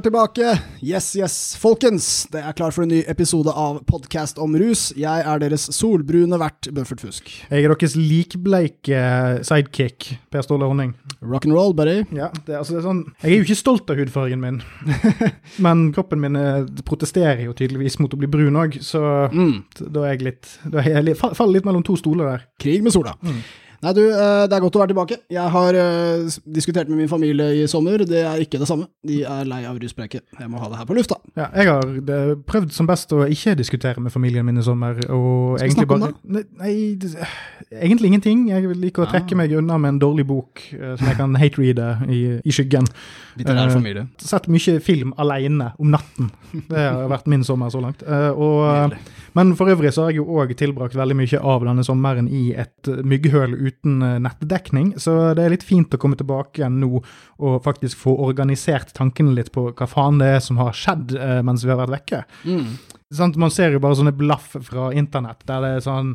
er tilbake. Yes, yes, folkens. Det er klar for en ny episode av Podkast om rus. Jeg er deres solbrune vert Bøffert Fusk. Jeg er deres likbleike sidekick, Per Ståle Honning. Rock'n'roll, buddy. Ja, det, er- altså, det er sånn, jeg er jo ikke stolt av hudfargen min, men kroppen min eh, protesterer jo tydeligvis mot å bli brun òg, så Mm. da er jeg litt Da er jeg litt, fa- faller litt mellom to stoler der. Krig med sola. Nei, du, eh, det er godt å være tilbake. Jeg har eh, diskutert med min familie i sommer. Det er ikke det samme. De er lei av ruspreiket. Jeg må ha det her på lufta. Ja, jeg har prøvd som best å ikke diskutere med familien min i sommer, og Skal vi egentlig snakke om bare Nei, nei det, egentlig ingenting. Jeg liker å Ah. trekke meg unna med en dårlig bok eh, som jeg kan hate-reade i, i skyggen. Litterær familie. Sett mye film alene om natten. Det har vært min sommer så langt. Og, men for øvrig så har jeg jo òg tilbrakt veldig mye av denne sommeren i et mygghøl mygghøl uten eh, nettdekning, så det er litt fint å komme tilbake igjen nå og faktisk få organisert tankene litt på hva faen det er som har skjedd eh, mens vi har vært vekke. Mm. Sånn, Man ser jo bare sånne blaff fra internett der det er sånn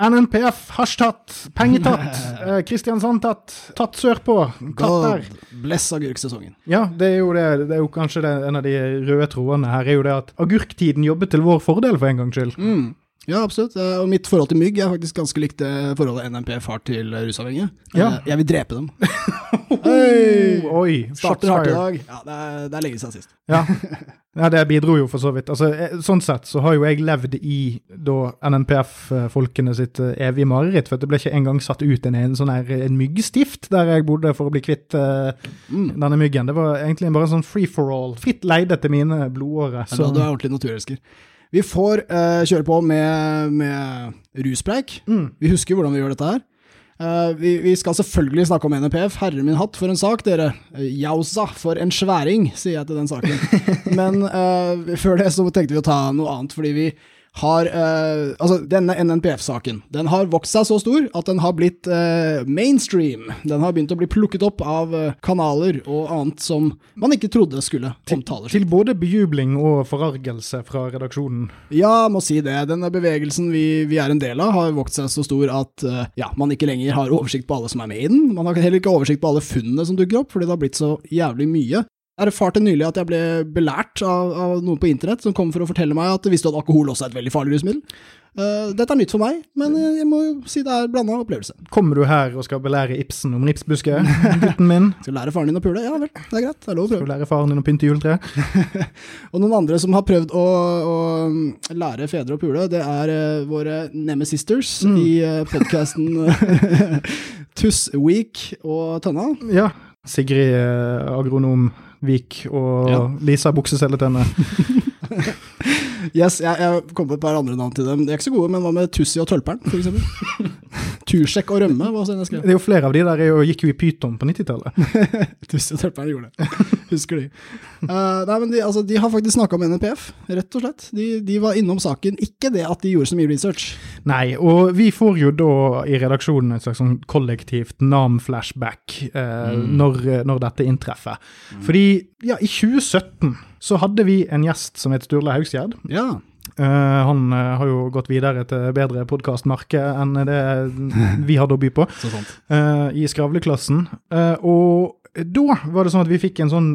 NNPF, hasj tatt, penger tatt, eh, Kristiansand tatt, tatt sørpå, katter. der. bless agurksesongen. Ja, det er jo, det, det er jo kanskje det, en av de røde trådene her, er jo det at agurktiden jobber til vår fordel for en gangs skyld. Mm. Ja, absolutt. Eh, Og mitt forhold til mygg er faktisk ganske likt det forholdet NMPF har til eh, rusavhengige. Ja. Eh, Jeg vil drepe dem. Hei! Oi, Starter hardt i dag. Ja, det er, det er lenge siden sist. Ja. ja, det bidro jo for så vidt. Altså, eh, sånn sett så har jo jeg levd i da NNPF-folkene sitt eh, evige mareritt, for det ble ikke engang satt ut en, en sånn her en myggstift der jeg bodde for å bli kvitt uh, Mm. denne myggen. Det var egentlig bare en sånn free for all. Fritt leide til mine blodårer. Så... er du er ordentlig naturelsker. Vi får uh, kjøre på med, med ruspreik. Mm. Vi husker hvordan vi gjør dette her. Uh, vi, vi skal selvfølgelig snakke om NPF. Herre min hatt, for en sak, dere. Uh, Jausa, for en sværing, sier jeg til den saken. Men uh, før det så tenkte vi å ta noe annet, fordi vi har eh, Altså, denne NNPF-saken den har vokst seg så stor at den har blitt eh, mainstream. Den har begynt å bli plukket opp av eh, kanaler og annet som man ikke trodde skulle omtales. til både bejubling og forargelse fra redaksjonen. Ja, må si det. Denne bevegelsen vi, vi er en del av, har vokst seg så stor at eh, ja, man ikke lenger har oversikt på alle som er med i den. Man har heller ikke oversikt på alle funnene som dukker opp, fordi det har blitt så jævlig mye. Jeg erfarte nylig at jeg ble belært av, av noen på internett som kom for å fortelle meg at visste du at alkohol også er et veldig farlig rusmiddel. Uh, dette er nytt for meg, men eh, jeg må jo si det er blanda opplevelse. Kommer du her og skal belære Ibsen om ripsbuske, gutten min? Skal lære faren din å pule? Ja vel, det er greit. Det er lov å Skal prøve. du lære faren din å pynte juletre? Og noen andre som har prøvd å, å mm, lære fedre å pule, det er uh, våre Nemesisters Mm. i uh, podkasten Tuss Week og Tønna. Ja. Sigrid Agronom Vik og Ja. Lisa Bukseseletønne. Yes, jeg, jeg kom på et par andre navn til dem. De er ikke så gode, men hva med Tussi og Tølperen, for eksempel? Tursjekk og Rømme var også en jeg skrev. Det er jo flere av de der jeg gikk jo i pyton på 90-tallet. Tussi og Tølperen gjorde det. Husker de. Uh, nei, men de, altså, de har faktisk snakka om NPF, rett og slett. De, de var innom saken. Ikke det at de gjorde så mye research. Nei, og vi får jo da i redaksjonen et slags sånn kollektivt NAM-flashback eh, når, når dette inntreffer. Fordi ja, i 2017 så hadde vi en gjest som het Sturle Haugsgjerd. Ja. Uh, han uh, har jo gått videre til bedre podkastmerke enn det vi hadde å by på. Så sant. eh, i skravleklassen. Eh, og da var det sånn at vi fikk en sånn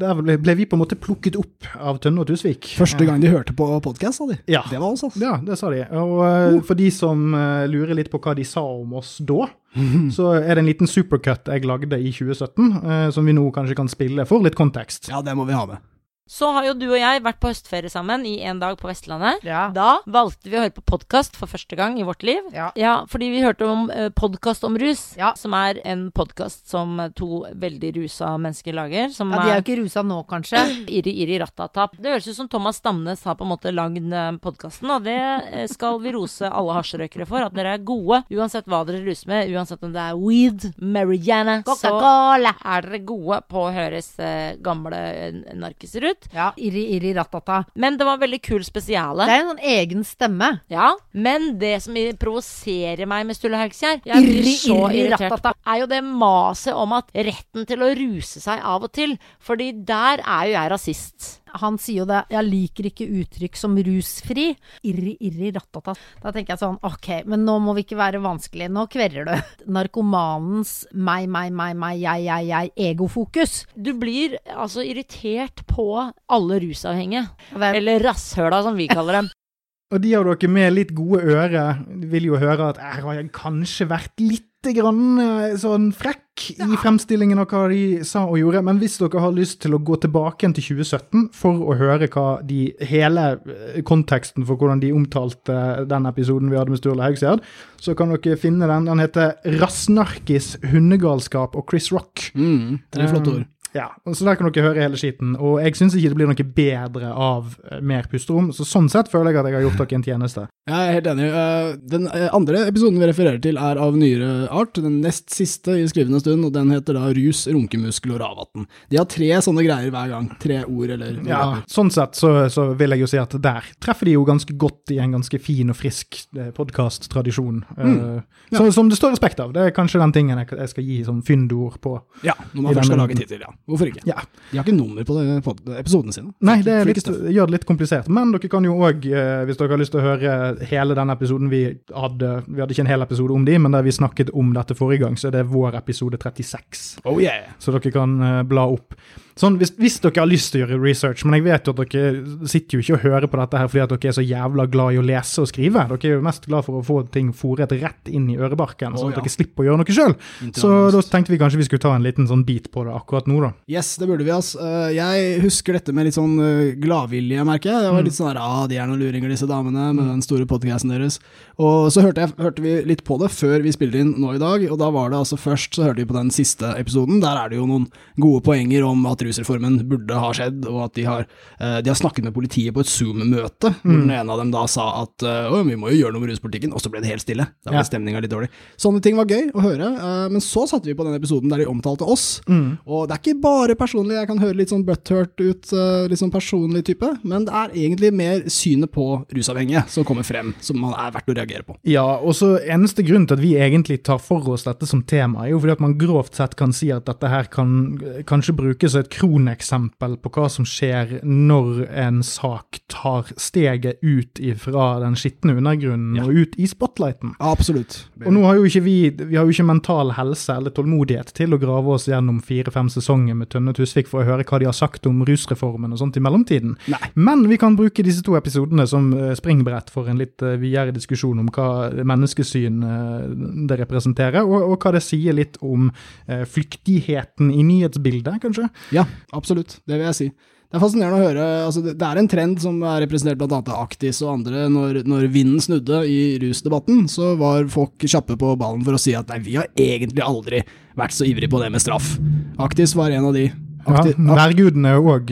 Der ble, vi på en måte plukket opp av Tønne og Tusvik. Første gang de hørte på podkast, sa de. Ja. Det var oss, altså. Ja, det sa de. Og uh. for de som eh, lurer litt på hva de sa om oss da, så er det en liten supercut jeg lagde i 2017, eh, som vi nå kanskje kan spille for litt kontekst. Ja, det må vi ha med. Så har jo du og jeg vært på høstferie sammen i en dag på Vestlandet. Ja. Da valgte vi å høre på podkast for første gang i vårt liv. Ja. fordi vi hørte om uh, podkast om rus, Ja. som er en podkast som eh, to veldig rusa mennesker lager. Som Ja, de er jo ikke rusa nå, kanskje. Iri, Irri Rattatap. Det høres ut som Thomas Stamnes har på en måte lagd podkasten, og det eh, skal vi rose alle hasjrøykere for. At dere er gode uansett hva dere ruser med, uansett om det er weed, marijuana, så er dere gode på å høres eh, gamle eh, narkiser ut. Ja, irri, irri, ratata. Men det var veldig kul spesiale. Det er en sånn egen stemme. Ja, men det som provoserer meg med Sturle Haugskjær Irri, så irri, rattata. er jo det maset om at retten til å ruse seg av og til, fordi der er jo jeg rasist. Han sier jo det 'jeg liker ikke uttrykk som rusfri'. Irri, irri, rattata. Da tenker jeg sånn ok, men nå må vi ikke være vanskelige, nå kverrer du. Narkomanens meg, meg, meg, meg, jeg, jeg, jeg, egofokus. Du blir altså irritert på alle rusavhengige. Er- Eller rasshøla, som vi kaller dem. Og de av dere med litt gode ører vil jo høre at jeg har kanskje vært litt grann eh, sånn frekk i fremstillingen av hva de sa og gjorde, men hvis dere har lyst til å gå tilbake til 2017 for å høre hva de hele eh, konteksten for hvordan de omtalte den episoden vi hadde med Sturle Haugsgjerd, så kan dere finne den. Den heter 'Rassnarkis, hundegalskap og Chris Rock'. Mm, er flotte ord. Ja, så der kan dere høre hele skiten. Og jeg syns ikke det blir noe bedre av eh, mer pusterom, så sånn sett føler jeg at jeg har gjort dere en tjeneste. Jeg er helt enig. Eh, Den eh, andre episoden vi refererer til er av nyere art, den nest siste i skrivende stund, og den heter da Rus, runkemuskel og ravatn. De har tre sånne greier hver gang. Tre ord eller noe. Ja, sånn sett så, så vil jeg jo si at der treffer de jo ganske godt i en ganske fin og frisk podkast-tradisjon. Mm. Ja. som, som det står respekt av. Det er kanskje den tingen jeg, skal gi som fyndord på. Ja, når man først skal lage tittel, ja. Hvorfor ikke? Ja. De har ikke nummer på det, på episodene sine. Nei, det er litt, gjør det litt komplisert. Men dere kan jo òg, hvis dere har lyst til å høre hele den episoden vi hadde Vi hadde ikke en hel episode om de, men der vi snakket om dette forrige gang, så er det vår episode 36. Oh yeah! Så dere kan eh, bla opp. Sånn, hvis, hvis dere har lyst til å gjøre research, men jeg vet jo at dere sitter jo ikke og hører på dette her fordi at dere er så jævla glad i å lese og skrive. Dere er jo mest glad for å få ting foret rett inn i ørebarken, oh, sånn at ja. dere slipper å gjøre noe sjøl. Så da tenkte vi kanskje vi skulle ta en liten sånn bit på det akkurat nå, da. Yes, det burde vi. Eh, Jeg husker dette med litt sånn eh, gladvilje, merker jeg. Det var litt sånn der, ah, de er noen luringer, disse damene, med den store podcasten deres. Og så hørte, jeg, hørte vi litt på det før vi spilte inn nå i dag, og da var det altså først så hørte vi på den siste episoden. Der er det jo noen gode poenger om at rusreformen burde ha skjedd, og at de har, eh, de har snakket med politiet på et Zoom-møte, hvor den ene av dem da sa at eh, å, vi må jo gjøre noe med ruspolitikken, og så ble det helt stille. Da ble Ja. stemninga litt dårlig. Sånne ting var gøy å høre, eh, men så satte vi på den episoden der de omtalte oss. Og det er ikke bare personlig, jeg kan høre litt sånn butthurt ut, litt sånn personlig type, men det er egentlig mer synet på rusavhengige som kommer frem, som man er verdt å reagere på. Ja, og så eneste grunn til at vi egentlig tar for oss dette som tema, er jo fordi at man grovt sett kan si at dette her kan kanskje brukes et kroneksempel på hva som skjer når en sak tar steget ut ifra den skitne undergrunnen og ut i spotlighten. Absolutt. Og nå har jo ikke vi vi har jo ikke mental helse eller tålmodighet til å grave oss gjennom fire-fem sesonger med Tønne Tusvik for å høre hva de har sagt om rusreformen og sånt i mellomtiden. Nei. Men vi kan bruke disse to episodene som eh, springbrett for en litt eh, videre diskusjon om hva menneskesyn eh, det representerer, og, og hva det sier litt om flyktigheten i nyhetsbildet, kanskje. Ja, absolutt. Det vil jeg si. Det er fascinerende å høre. altså Det, er en trend som er representert bl.a. av Aktis og andre. Når, når vinden snudde i rusdebatten, så var folk kjappe på ballen for å si at nei, vi har egentlig aldri vært så ivrige på det med straff. Aktis var en av de. Ja, Akti- Værguden er jo òg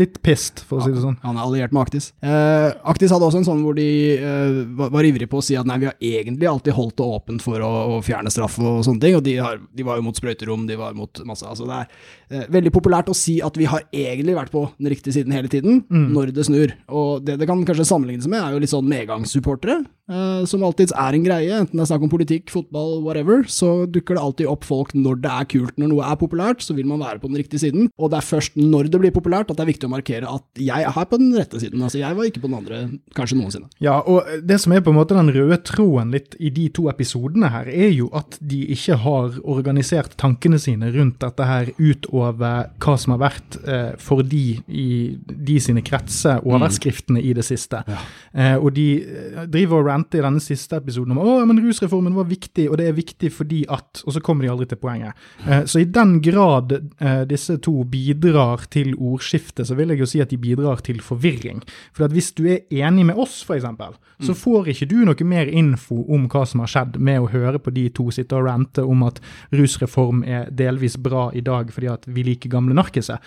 litt pissed, for å si det sånn. Han er alliert med Aktis. Uh, Aktis hadde også en sånn hvor de uh, var, var ivrige på å si at nei, vi har egentlig alltid holdt det åpent for å, å fjerne straff og sånne ting, og de, har, de var jo mot sprøyterom, de var mot masse Altså det er eh, veldig populært å si at vi har egentlig vært på den riktige siden hele tiden, når det snur. Og det det kan kanskje sammenlignes med, er jo litt sånn medgangssupportere, eh, som alltids er en greie, enten det er snakk om politikk, fotball, whatever, så dukker det alltid opp folk når det er kult. Når noe er populært, så vil man være på den riktige siden, og det er først når det blir populært at det er viktig å markere at jeg er på den rette siden. Altså, jeg var ikke på den andre, kanskje noensinne. Ja, og det som er på en måte den røde tråden litt i de to episodene her, er jo at de ikke har organisert tankene sine rundt dette her utover hva som har vært eh, for de i de sine kretser overskriftene i det siste. Eh, og de eh, driver og ranter i denne siste episoden om å, men rusreformen var viktig, og det er viktig fordi at Og så kommer de aldri til poenget. Eh, så i den grad eh, disse to bidrar til ordskiftet, så vil jeg jo si at de bidrar til forvirring. For at hvis du er enig med oss, f.eks., så får ikke du noe mer info om hva som har skjedd med å høre på de to sitte og rante om at rusreform er delvis bra i dag fordi at vi liker gamle narkiser.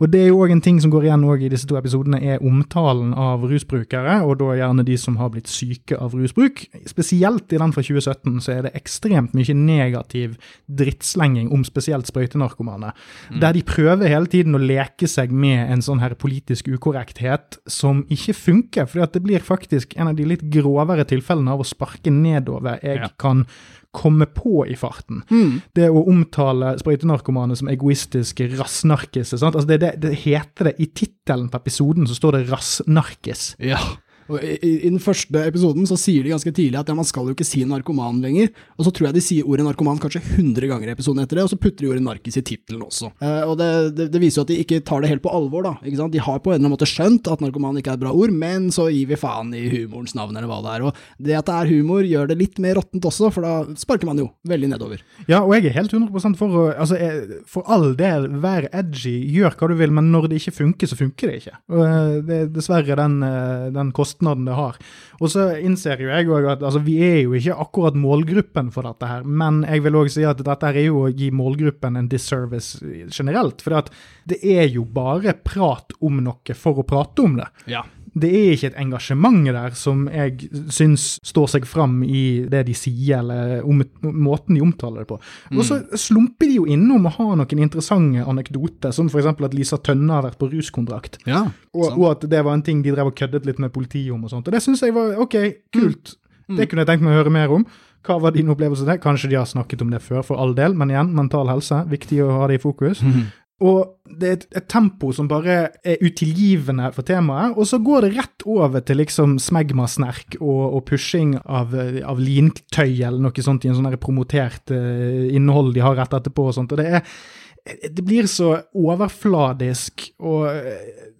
Og det er jo òg en ting som går igjen i disse to episodene, er omtalen av rusbrukere, og da gjerne de som har blitt syke av rusbruk. Spesielt i den fra 2017 så er det ekstremt mye negativ drittslenging om spesielt sprøytenarkomane, der de prøver prøver hele tiden å leke seg med en sånn her politisk ukorrekthet som ikke funker, For det blir faktisk en av de litt grovere tilfellene av å sparke nedover jeg Ja. kan komme på i farten. Det å omtale sprøytenarkomane som egoistiske rassnarkiser. Altså det, det, det heter det i tittelen på episoden, så står det 'rassnarkis'. Ja. Og i, i den første episoden så sier de ganske tidlig at ja, man skal jo ikke si narkoman lenger. Og så tror jeg de sier ordet narkoman kanskje 100 ganger i episoden etter det, og så putter de ordet narkis i tittelen også. Eh, og det, det, det viser jo at de ikke tar det helt på alvor, da. Ikke sant? De har på en eller annen måte skjønt at narkoman ikke er et bra ord, men så gir vi faen i humorens navn, eller hva det er. Og det at det er humor, gjør det litt mer råttent også, for da sparker man jo veldig nedover. Ja, og jeg er helt 100 for å altså, jeg, For all del, vær edgy, gjør hva du vil, men når det ikke funker, så funker det ikke. Og eh, Det er dessverre den, eh, den kostnaden det har. Og så innser jo jeg òg at altså, vi er jo ikke akkurat målgruppen for dette her, men jeg vil òg si at dette er jo å gi målgruppen en disservice generelt. For det er jo bare prat om noe for å prate om det. Ja. Det er ikke et engasjement der som jeg syns står seg fram i det de sier, eller om, måten de omtaler det på. Og så slumper de jo innom å ha noen interessante anekdoter, som f.eks. at Lisa Tønne har vært på ruskontrakt. Ja. Og, og at det var en ting de drev og køddet litt med politiet om og sånt. Og det syns jeg var OK, kult. Det kunne jeg tenkt meg å høre mer om. Hva var din opplevelse der? Kanskje de har snakket om det før, for all del, men igjen, mental helse, viktig å ha det i fokus. Og det er et, et tempo som bare er utilgivende for temaet, og så går det rett over til liksom smegmasnerk og, og pushing av, av lintøy eller noe sånt i en sånn promotert uh, innhold de har rett etterpå og sånt. Og det er det blir så overfladisk, og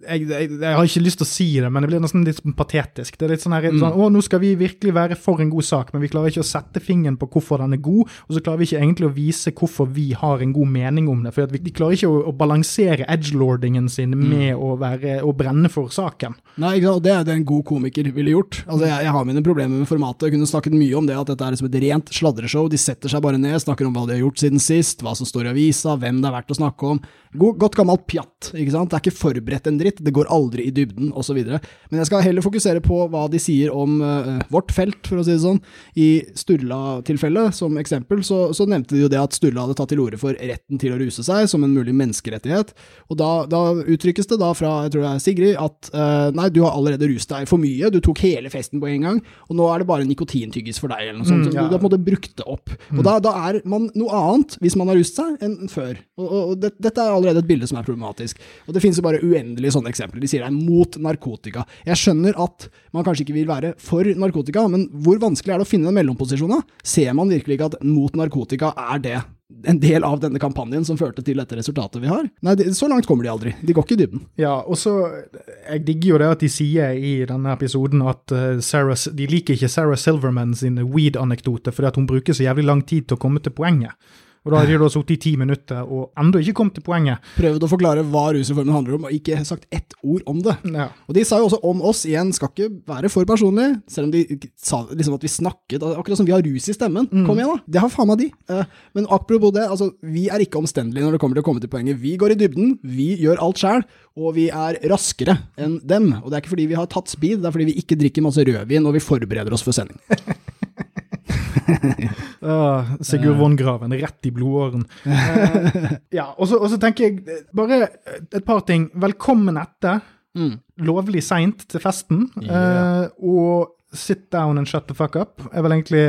jeg, jeg, jeg har ikke lyst til å si det, men det blir nesten litt patetisk. Det er litt sånn her, sånn, å, nå skal vi virkelig være for en god sak, men vi klarer ikke å sette fingeren på hvorfor den er god, og så klarer vi ikke egentlig å vise hvorfor vi har en god mening om det. For vi, de klarer ikke å, å balansere edgelordingen sin med å, være, å brenne for saken. Nei, og det er det en god komiker ville gjort. Altså, jeg, jeg har mine problemer med formatet. Jeg kunne snakket mye om det, at dette er som et rent sladreshow. De setter seg bare ned, snakker om hva de har gjort siden sist, hva som står i avisa, hvem det er verdt å snakke om. God, godt gammelt pjatt, ikke sant. Det er ikke forberedt en dritt, det går aldri i dybden, osv. Men jeg skal heller fokusere på hva de sier om uh, vårt felt, for å si det sånn. I Sturla-tilfellet, som eksempel, så, så nevnte de jo det at Sturla hadde tatt til orde for retten til å ruse seg som en mulig menneskerettighet. Og da, da uttrykkes det da fra, jeg tror det er Sigrid, at uh, nei, du har allerede rust deg for mye, du tok hele festen på en gang, og nå er det bare nikotintyggis for deg, eller noe sånt. Mm, ja. Du har på en måte brukt det opp. Og da, da er man noe annet, hvis man har rust seg, enn før. Og, og, og det, dette er allerede et bilde som er problematisk. Og det finnes jo bare uendelige sånne eksempler. De sier det er mot narkotika. Jeg skjønner at man kanskje ikke vil være for narkotika, men hvor vanskelig er det å finne den mellomposisjonen? Ser man virkelig ikke at mot narkotika er det en del av denne kampanjen som førte til dette resultatet vi har? Nei, det, så langt kommer de aldri. De går ikke i dybden. Ja, og så Jeg digger jo det at de sier i denne episoden at eh, Sarah, de liker ikke Sarah Silverman sin weed-anekdote fordi at hun bruker så jævlig lang tid til å komme til poenget. Og da har de da sittet i ti minutter og ennå ikke kommet til poenget. Prøvd å forklare hva rusreformen handler om, og ikke sagt ett ord om det. Ja. Og de sa jo også om oss igjen, skal ikke være for personlig, selv om de sa liksom at vi snakket, akkurat som vi har rus i stemmen. Kom igjen, da. Det har faen meg de. Eh, Men apropos det, altså, vi er ikke omstendelige når det kommer til å komme til poenget. Vi går i dybden, vi gjør alt sjæl, og vi er raskere enn dem. Og det er ikke fordi vi har tatt speed, det er fordi vi ikke drikker masse rødvin og vi forbereder oss for sending. Ah, Sigurd von Graven, rett i blodåren. Uh, ja, og så, tenker jeg eh, bare et par ting. Velkommen etter. Lovlig seint til festen. eh, og sit down and shut the fuck up er vel egentlig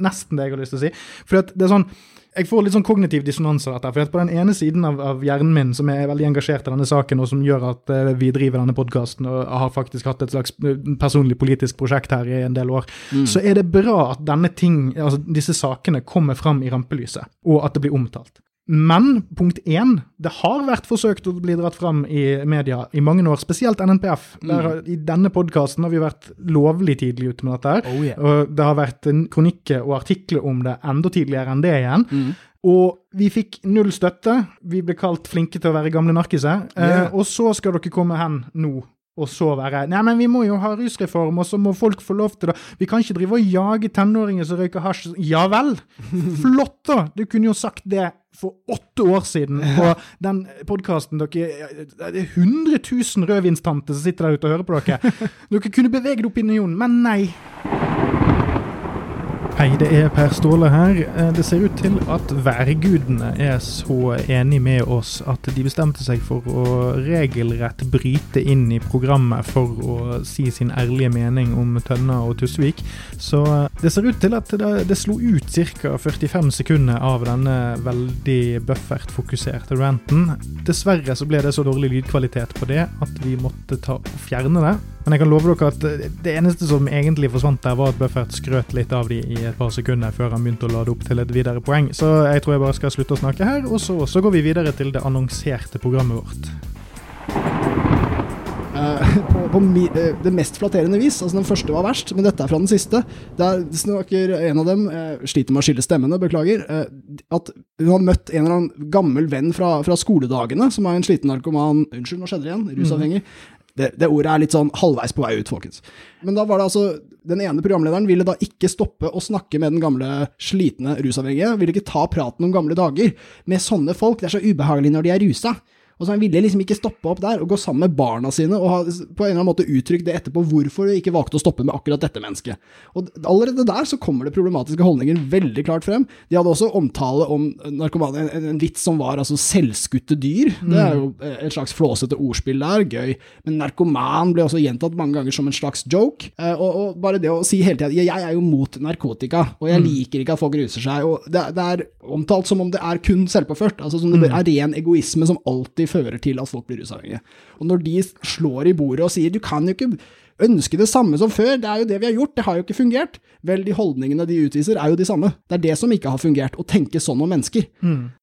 nesten det jeg har lyst til å si. For det er sånn jeg får litt sånn kognitiv dissonans av dette. for På den ene siden av, av hjernen min, som er veldig engasjert i denne saken, og som gjør at eh, vi driver denne podkasten og har faktisk hatt et slags eh, personlig politisk prosjekt her i en del år, så er det bra at denne ting, altså disse sakene kommer fram i rampelyset, og at det blir omtalt. Men punkt én, det har vært forsøkt å bli dratt fram i media i mange år, spesielt NNPF. Der, mm. I denne podkasten har vi vært lovlig tidlig ute med dette. her, Oh, yeah. og Det har vært en kronikker og artikler om det enda tidligere enn det igjen. Og vi fikk null støtte. Vi ble kalt flinke til å være gamle narkiser. Yeah. Eh, og så skal dere komme hen nå og så være Nei, men vi må jo ha rusreform, og så må folk få lov til det. Vi kan ikke drive og jage tenåringer som røyker hasj. Ja vel! Flott, da! Du kunne jo sagt det for åtte år siden på den podkasten dere Det er 100 000 rødvinstanter som sitter der ute og hører på dere. Dere kunne beveget opinionen, men nei. Hei, det er Per Ståle her. Eh, Det ser ut til at værgudene er så enige med oss at de bestemte seg for å regelrett bryte inn i programmet for å si sin ærlige mening om Tønna og Tusvik. Så eh, det ser ut til at det, det slo ut ca. 45 sekunder av denne veldig Buffert-fokuserte ranten. Dessverre så ble det så dårlig lydkvalitet på det at vi måtte ta og fjerne det. Men jeg kan love dere at det eneste som egentlig forsvant der, var at Buffett skrøt litt av de i et par sekunder før han begynte å lade opp til et videre poeng. Så jeg tror jeg bare skal slutte å snakke her, og så, så går vi videre til det annonserte programmet vårt. Uh, på, på mi, uh, det mest flatterende vis. Altså Den første var verst, men dette er fra den siste. Der snakker en av dem, uh, sliter med å skille stemmene, beklager, eh, at hun har møtt en eller annen gammel venn fra, fra skoledagene, som er en sliten narkoman Unnskyld, nå skjedde det igjen. Rusavhengig. Det, det ordet er litt sånn halvveis på vei ut, folkens. Men da var det altså Den ene programlederen ville da ikke stoppe å snakke med den gamle, slitne rusavhengige. Ville ikke ta praten om gamle dager med sånne folk. Det er så ubehagelig når de er rusa. Og så Han ville liksom ikke stoppe opp der og gå sammen med barna sine og ha på en eller annen måte uttrykt det etterpå hvorfor de ikke valgte å stoppe med akkurat dette mennesket. Og Allerede der så kommer det problematiske holdninger veldig klart frem. De hadde også omtale om narkomane, en, en vits som var altså selvskutte dyr. Det er jo eh, et slags flåsete ordspill der, gøy. Men narkoman ble også gjentatt mange ganger som en slags joke. Eh, Og, og bare det å si hele tida 'jeg er jo mot narkotika', og jeg liker ikke at folk ruser seg. og det, det er omtalt som om det er kun selvpåført. altså Som det er ren egoisme som alltid fører til at folk blir rusavhengige. Og når de slår i bordet og sier 'du kan jo ikke ønske det samme som før, det er jo det vi har gjort, det har jo ikke fungert', vel, de holdningene de utviser er jo de samme. Det er det som ikke har fungert, å tenke sånn om mennesker.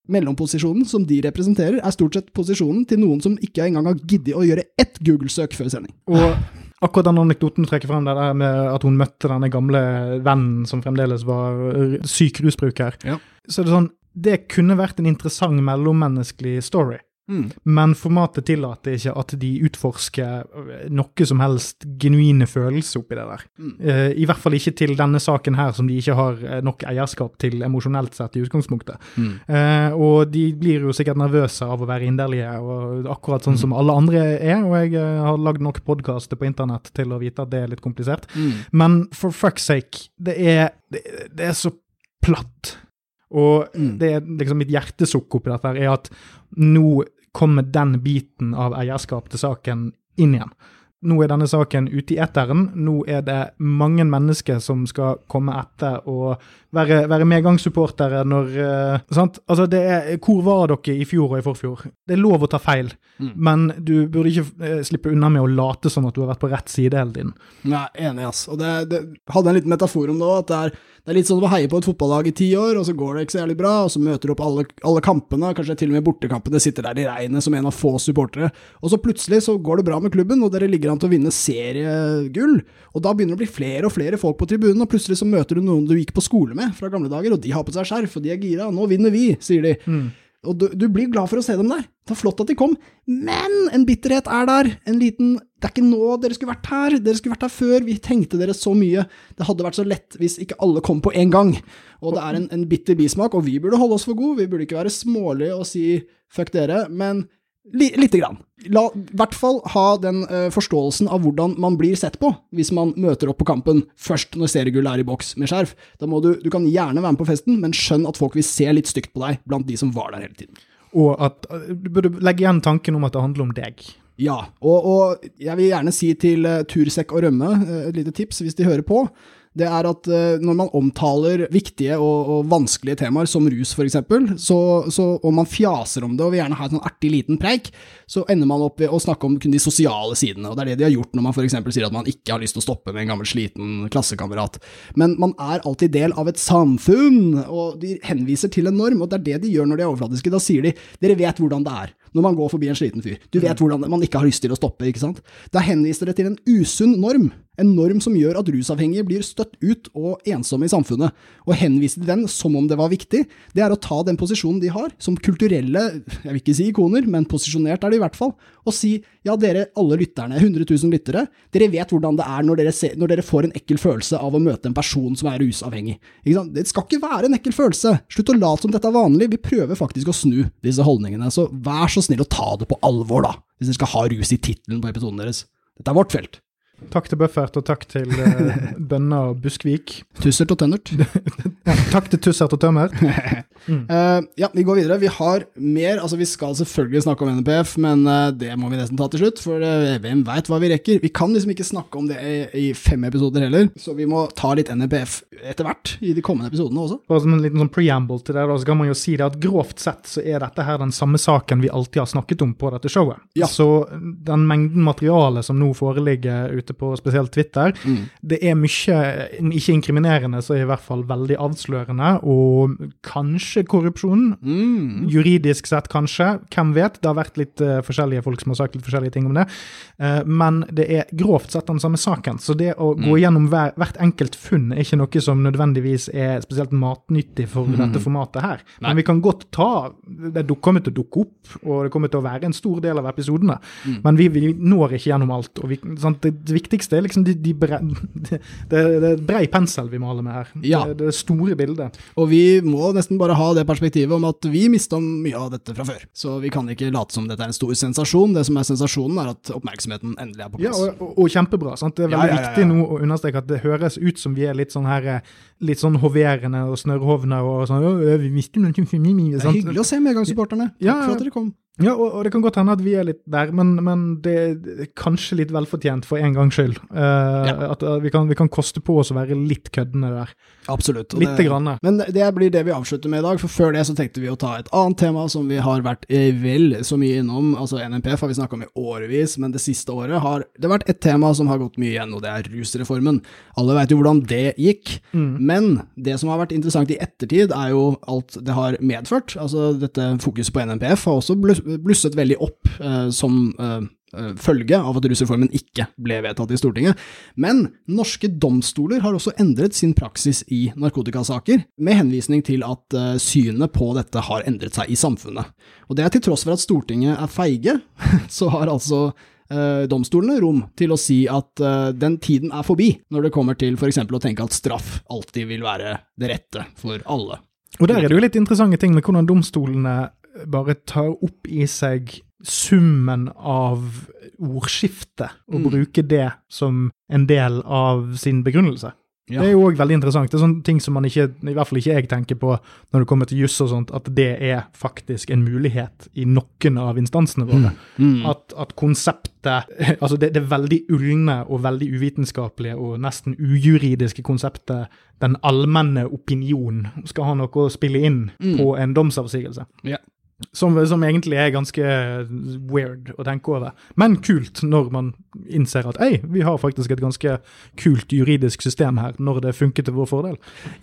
Mellomposisjonen som de representerer, er stort sett posisjonen til noen som ikke engang har giddet å gjøre ett Google-søk før sending. Og akkurat den anekdoten du trekker frem, det der med at hun møtte denne gamle vennen som fremdeles var syk rusbruker, Ja. så er det sånn Det kunne vært en interessant mellommenneskelig story. Mm. Men formatet tillater ikke at de utforsker øh, noe som helst genuine følelser oppi det der. Mm. Uh, I hvert fall ikke til denne saken her, som de ikke har eh, nok eierskap til emosjonelt sett i utgangspunktet. Mm. Uh, og de blir jo sikkert nervøse av å være inderlige, og akkurat sånn som alle andre er. Og jeg eh, har lagd nok podkaster på internett til å vite at det er litt komplisert. Mm. Men for fuck's sake, det er, det, det er så platt. Og Mm. det er liksom mitt hjertesukk oppi dette her, er at nå kommer den biten av eierskap til saken inn igjen. Nå er denne saken ute i eteren. Nå er det mange mennesker som skal komme etter og være, være medgangssupportere når uh, sant? Altså, det er Hvor var dere i fjor og i forfjor? Det er lov å ta feil, Mm. men du burde ikke uh, slippe unna med å late som at du har vært på rett side hele tiden. Nei, enig, ass. Og det, det hadde en liten metafor om det òg, at det er, det er litt sånn å heie på et fotballag i ti år, og så går det ikke så jævlig bra, og så møter du opp alle, alle kampene, kanskje til og med bortekampene, sitter der i regnet som en av få supportere, og så plutselig så går det bra med klubben, og dere ligger an til å vinne seriegull, og da begynner det å bli flere og flere folk på tribunen, og plutselig så møter du noen du gikk på skole med fra gamle dager, og de har på seg skjerf, og de er gira, nå vinner vi, sier de. Og du, du blir glad for å se dem der. Det er flott at de kom, men en bitterhet er der. En liten Det er ikke nå dere skulle vært her, dere skulle vært her før. Vi tenkte dere så mye. Det hadde vært så lett hvis ikke alle kom på en gang. Og det er en, en bitter bismak, og vi burde holde oss for gode. Vi burde ikke være smålige og si fuck dere, men lite grann. La i hvert fall ha den uh, forståelsen av hvordan man blir sett på hvis man møter opp på kampen først når seriegullet er i boks med skjerf. Da må du, du kan gjerne være med på festen, men skjønn at folk vil se litt stygt på deg blant de som var der hele tiden. Og at eh, du burde legge igjen tanken om at det handler om deg. Ja, og, og jeg vil gjerne si til uh, Tursekk og Rømme, uh, et lite tips hvis de hører på, det er at eh, når man omtaler viktige og, og vanskelige temaer, som rus f.eks., så, så, om man fjaser om det og vil gjerne ha en sånn artig liten preik, så ender man opp ved å snakke om kun de sosiale sidene. og Det er det de har gjort når man f.eks. sier at man ikke har lyst til å stoppe med en gammel, sliten klassekamerat. Men man er alltid del av et samfunn, og de henviser til en norm, og det er det de gjør når de er overfladiske. Da sier de dere vet hvordan det er når man går forbi en sliten fyr. Du vet hvordan man ikke har lyst til å stoppe, ikke sant? Da henviser det til en usunn norm. En norm som gjør at rusavhengige blir støtt ut og ensomme i samfunnet. Å henvise til den som om det var viktig, det er å ta den posisjonen de har, som kulturelle, jeg vil ikke si ikoner, men posisjonert er det i hvert fall, og si ja, dere alle lytterne, 100 000 lyttere, dere vet hvordan det er når dere, ser, når dere får en ekkel følelse av å møte en person som er rusavhengig. Det skal ikke være en ekkel følelse. Slutt å late som dette er vanlig. Vi prøver faktisk å snu disse holdningene, så vær så snill å ta det på alvor, da, hvis dere skal ha rus i tittelen på episoden deres. Dette er vårt felt. Takk til Buffert, og takk til uh, Bønna Buskvik. Tussert og tønnert. Ja, takk til Tussert og Tømmer. Uh, ja, vi går videre. Vi har mer. Altså, vi skal selvfølgelig snakke om NPF, men uh, det må vi nesten ta til slutt, for hvem veit hva vi rekker? Vi kan liksom ikke snakke om det i, i fem episoder heller, så vi må ta litt NPF etter hvert i de kommende episodene også. Bare som en liten sånn preamble til det, da, så kan man jo si det at grovt sett så er dette her den samme saken vi alltid har snakket om på dette showet. Ja. Så den mengden materiale som nå foreligger ute på spesielt Twitter, det er mye, ikke inkriminerende, så i hvert fall veldig avslørende, og kanskje korrupsjon. Mm. Juridisk sett, kanskje. Hvem vet? Det har vært litt uh, forskjellige folk som har sagt litt forskjellige ting om det. Uh, men det er grovt sett den samme saken. Så det å gå gjennom hver, hvert enkelt funn er ikke noe som nødvendigvis er spesielt matnyttig for dette formatet her. Men vi kan godt ta Det kommer til å dukke opp, og det kommer til å være en stor del av episodene. Men vi, vi når ikke gjennom alt. og vi, sant? Det viktigste er liksom de, de bre, det, det, er brei pensel vi maler med her. Ja. Det, det store bildet. Og vi må nesten bare ha det perspektivet om at vi mista mye av dette fra før. Så vi kan ikke late som dette er en stor sensasjon. Det som er sensasjonen, er at oppmerksomheten endelig er på Ja, plass. og, og, og kjempebra. Sant? Det er veldig ja, ja, ja. viktig nå å understreke at det høres ut som vi er litt sånn her eh, Litt sånn hoverende og snørrhovne og sånn Vi mister noe mye. det er hyggelig å se medgangssupporterne. Takk Ja, for at dere kom. Ja, og, og det kan godt hende at vi er litt der, men, men det er kanskje litt velfortjent for en gangs skyld. Eh, At uh, vi kan, vi kan koste på oss å være litt køddende der. Absolutt. og Lite det- grann. Men det blir det vi avslutter med i dag, for før det så tenkte vi å ta et annet tema som vi har vært eh, vel så mye innom. Altså NMPF har vi snakka om i årevis, men det siste året har det vært et tema som har gått mye igjen, og det er rusreformen. Alle veit jo hvordan det gikk, men det som har vært interessant i ettertid, er jo alt det har medført. Altså dette fokuset på NMPF har også blus- blusset veldig opp eh, som eh, eh, følge av at rusreformen ikke ble vedtatt i Stortinget. Men norske domstoler har også endret sin praksis i narkotikasaker, med henvisning til at synet på dette har endret seg i samfunnet. Og det er til tross for at Stortinget er feige, så har altså domstolene rom til å si at den tiden er forbi, når det kommer til f.eks. å tenke at straff alltid vil være det rette for alle. Og der er det jo litt interessante ting med hvordan domstolene bare tar opp i seg summen av ordskiftet, og Mm. bruker det som en del av sin begrunnelse. Ja. Det er jo òg veldig interessant. Det er sånne ting som man ikke, i hvert fall ikke jeg tenker på når det kommer til juss og sånt, at det er faktisk en mulighet i noen av instansene våre. Mm. At, at konseptet Altså det, det veldig ulne og veldig uvitenskapelige og nesten ujuridiske konseptet den allmenne opinion skal ha noe å spille inn på en domsavsigelse. Ja. Som, som egentlig er ganske weird å tenke over. Men kult når man innser at ei, vi har faktisk et ganske kult juridisk system her, når det funker til vår fordel.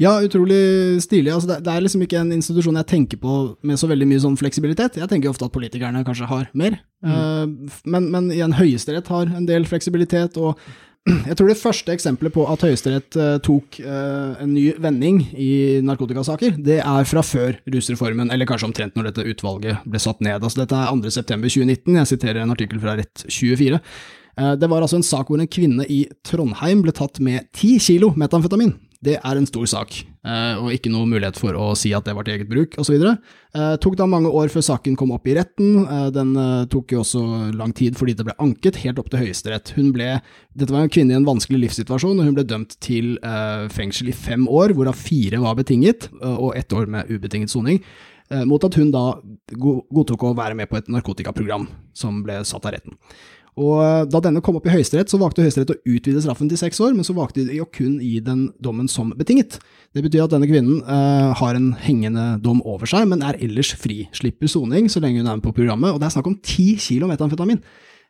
Ja, utrolig stilig. Altså, det, det er liksom ikke en institusjon jeg tenker på med så veldig mye sånn fleksibilitet. Jeg tenker ofte at politikerne kanskje har mer. Eh, men, men igjen, Høyesterett har en del fleksibilitet. og jeg tror det første eksempelet på at Høyesterett eh, tok eh, en ny vending i narkotikasaker, det er fra før rusreformen, eller kanskje omtrent når dette utvalget ble satt ned. Altså, dette er 2.9.2019, jeg siterer en artikkel fra Rett24. Eh, Det var altså en sak hvor en kvinne i Trondheim ble tatt med 10 kilo metamfetamin. Det er en stor sak, eh, og ikke noe mulighet for å si at det var til eget bruk, osv. Det tok da mange år før saken kom opp i retten. Eh, Den eh, tok jo også lang tid fordi det ble anket helt opp til Høyesterett. Hun ble, dette var en kvinne i en vanskelig livssituasjon, og hun ble dømt til eh, fengsel i fem år, hvorav fire var betinget, eh, og ett år med ubetinget soning. eh, Mot at hun da godtok å være med på et narkotikaprogram som ble satt av retten. Og eh, Da denne kom opp i Høyesterett, så valgte Høyesterett å utvide straffen til seks år, men så valgte de å kun gi den dommen som betinget. Det betyr at denne kvinnen eh, har en hengende dom over seg, men er ellers fri. Slipper soning så lenge hun er med på programmet, og det er snakk om ti kilo metamfetamin.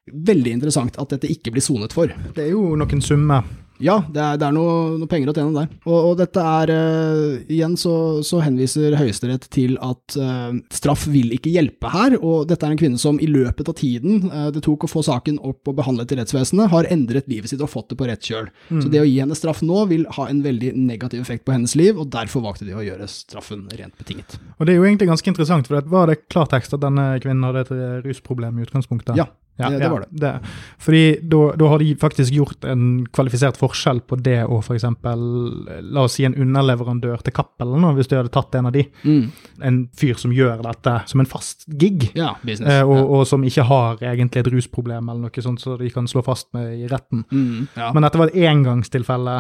Veldig interessant at dette ikke blir sonet for. Det er jo noen summer. Ja, det er, det er noe, noe penger å tjene der. Og, og dette er uh, Igjen så, så henviser Høyesterett til at uh, straff vil ikke hjelpe her, og dette er en kvinne som i løpet av tiden uh, det tok å få saken opp og behandlet i rettsvesenet, har endret livet sitt og fått det på rett kjøl. Så det å gi henne straff nå vil ha en veldig negativ effekt på hennes liv, og derfor valgte de å gjøre straffen rent betinget. Og det er jo egentlig ganske interessant, for det var det klartekst at denne kvinnen hadde et rusproblem i utgangspunktet. Ja. Ja, det, det var det. Fordi da, har de faktisk gjort en kvalifisert forskjell på det å f.eks. La oss si en underleverandør til Cappelen, hvis du hadde tatt en av de. Mm. En fyr som gjør dette som en fast gig. Ja, business. Eh, og, og som ikke har egentlig et rusproblem eller noe sånt, så de kan slå fast med i retten. Mm. Ja. Men dette var et engangstilfelle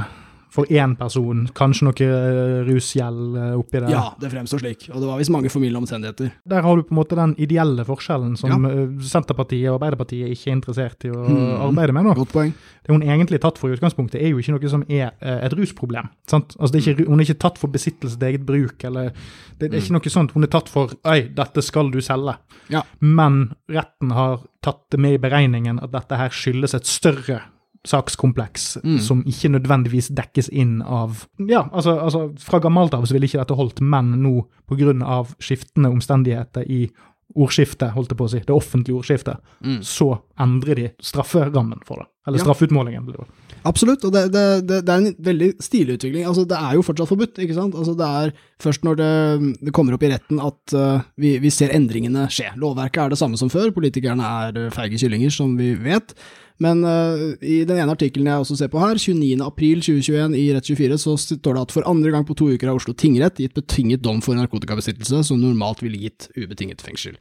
for én person. Kanskje noe eh, rusgjeld eh, oppi det. ja, det fremstår slik. Og det var visst mange formildende omstendigheter. Der har du på en måte den ideelle forskjellen som Ja. eh, Senterpartiet og Arbeiderpartiet ikke er interessert i å Mm. arbeide med. nå. Godt poeng. Det hun egentlig er tatt for i utgangspunktet, er jo ikke noe som er et rusproblem. sant? Altså, det er ikke, hun er ikke tatt for besittelse til eget bruk, eller det, det er ikke noe sånt. Hun er tatt for Oi, dette skal du selge. Ja. Men retten har tatt det med i beregningen at dette her skyldes et større sakskompleks Mm. som ikke nødvendigvis dekkes inn av Ja, altså, altså fra gammelt av så ville ikke dette holdt, men nå pga. skiftende omstendigheter i ordskiftet, holdt jeg på å si, det offentlige ordskiftet, Mm. så endrer de strafferammen for det. Eller Ja. straffeutmålingen, blir det. Absolutt, og det, det, det, det er en veldig stilig utvikling. Altså, det er jo fortsatt forbudt, ikke sant? Altså, det er først når det, det kommer opp i retten at uh, vi, vi ser endringene skje. Lovverket er det samme som før, politikerne er uh, feige kyllinger, som vi vet. Men uh, i den ene artikkelen jeg også ser på her, 29. april 2021 i Rett24, så står det at for andre gang på to uker har Oslo tingrett gitt betinget dom for narkotikabesittelse, som normalt ville gitt ubetinget fengsel.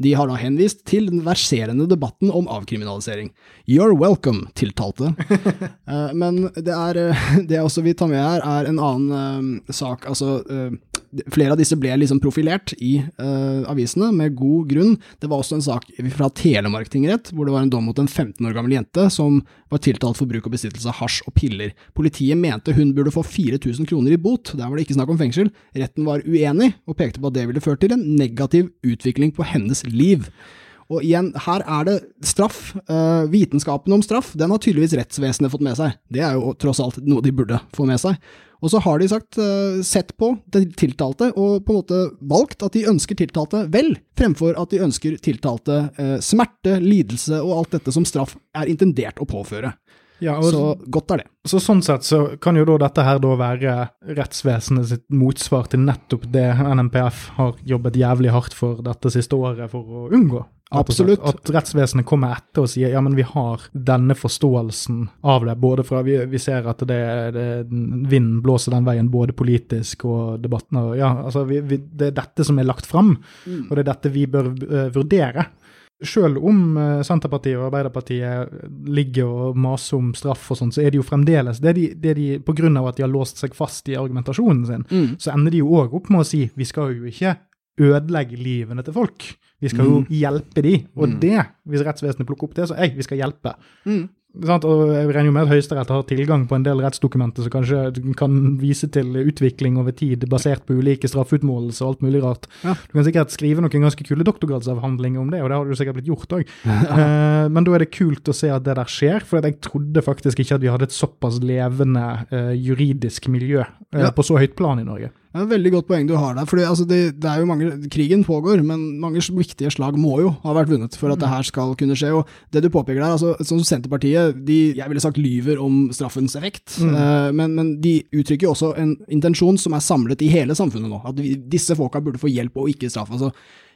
De har da henvist til den verserende debatten om avkriminalisering. You're welcome, tiltalte. uh, Men det er eh, det jeg også vil ta med her, er en annen uh, sak. Altså, flere av disse ble liksom profilert i uh, avisene, med god grunn. Det var også en sak fra Telemark tingrett, hvor det var en dom mot en 15 år gammel jente som var tiltalt for bruk og besittelse av hasj og piller. Politiet mente hun burde få 4000 kroner i bot, der var det ikke snakk om fengsel. Retten var uenig, og pekte på at det ville ført til en negativ utvikling på hennes liv. Og igjen, her er det straff. Uh, vitenskapen om straff, den har tydeligvis rettsvesenet fått med seg. Det er jo tross alt noe de burde få med seg. Og så har de sagt, eh, sett på det tiltalte og på en måte valgt at de ønsker tiltalte vel, fremfor at de ønsker tiltalte eh, smerte, lidelse og alt dette som straff er intendert å påføre. Ja, og Så godt er det. Så sånn sett så kan jo da dette her da være rettsvesenet sitt motsvar til nettopp det NMPF har jobbet jævlig hardt for dette siste året for å unngå. Absolutt. At rettsvesenet kommer etter og sier ja, men vi har denne forståelsen av det. Både fra vi, vi ser at det, det, vinden blåser den veien både politisk og debatten. Og, ja, altså vi, vi, det er dette som er lagt fram, og det er dette vi bør uh, vurdere. Selv om eh, Senterpartiet og Arbeiderpartiet ligger og maser om straff og sånn, så er de jo fremdeles det de, det de, På grunn av at de har låst seg fast i argumentasjonen sin, Mm. så ender de jo òg opp med å si vi skal jo ikke ødelegge livene til folk. Vi skal jo Mm. hjelpe de. Og Mm. det, hvis rettsvesenet plukker opp det, så ei, vi skal hjelpe. Mm. Sant? Og jeg regner jo med at Høyesterett har tilgang på en del rettsdokumenter som kanskje kan vise til utvikling over tid basert på ulike straffeutmålelser og alt mulig rart. Ja. Du kan sikkert skrive noen ganske kule doktorgradsavhandlinger om det, og det har du sikkert blitt gjort òg. Eh, men da er det kult å se at det der skjer, for jeg trodde faktisk ikke at vi hadde et såpass levende eh, juridisk miljø eh, Ja. på så høyt plan i Norge. Det er et veldig godt poeng du har der. fordi altså, det, det er jo mange, Krigen pågår, men mange viktige slag må jo ha vært vunnet for at det her skal kunne skje. og Det du påpeker der, altså, som Senterpartiet, de jeg ville sagt lyver om straffens effekt, Mm. eh, men, men de uttrykker jo også en intensjon som er samlet i hele samfunnet nå. At vi, disse folka burde få hjelp og ikke straff. altså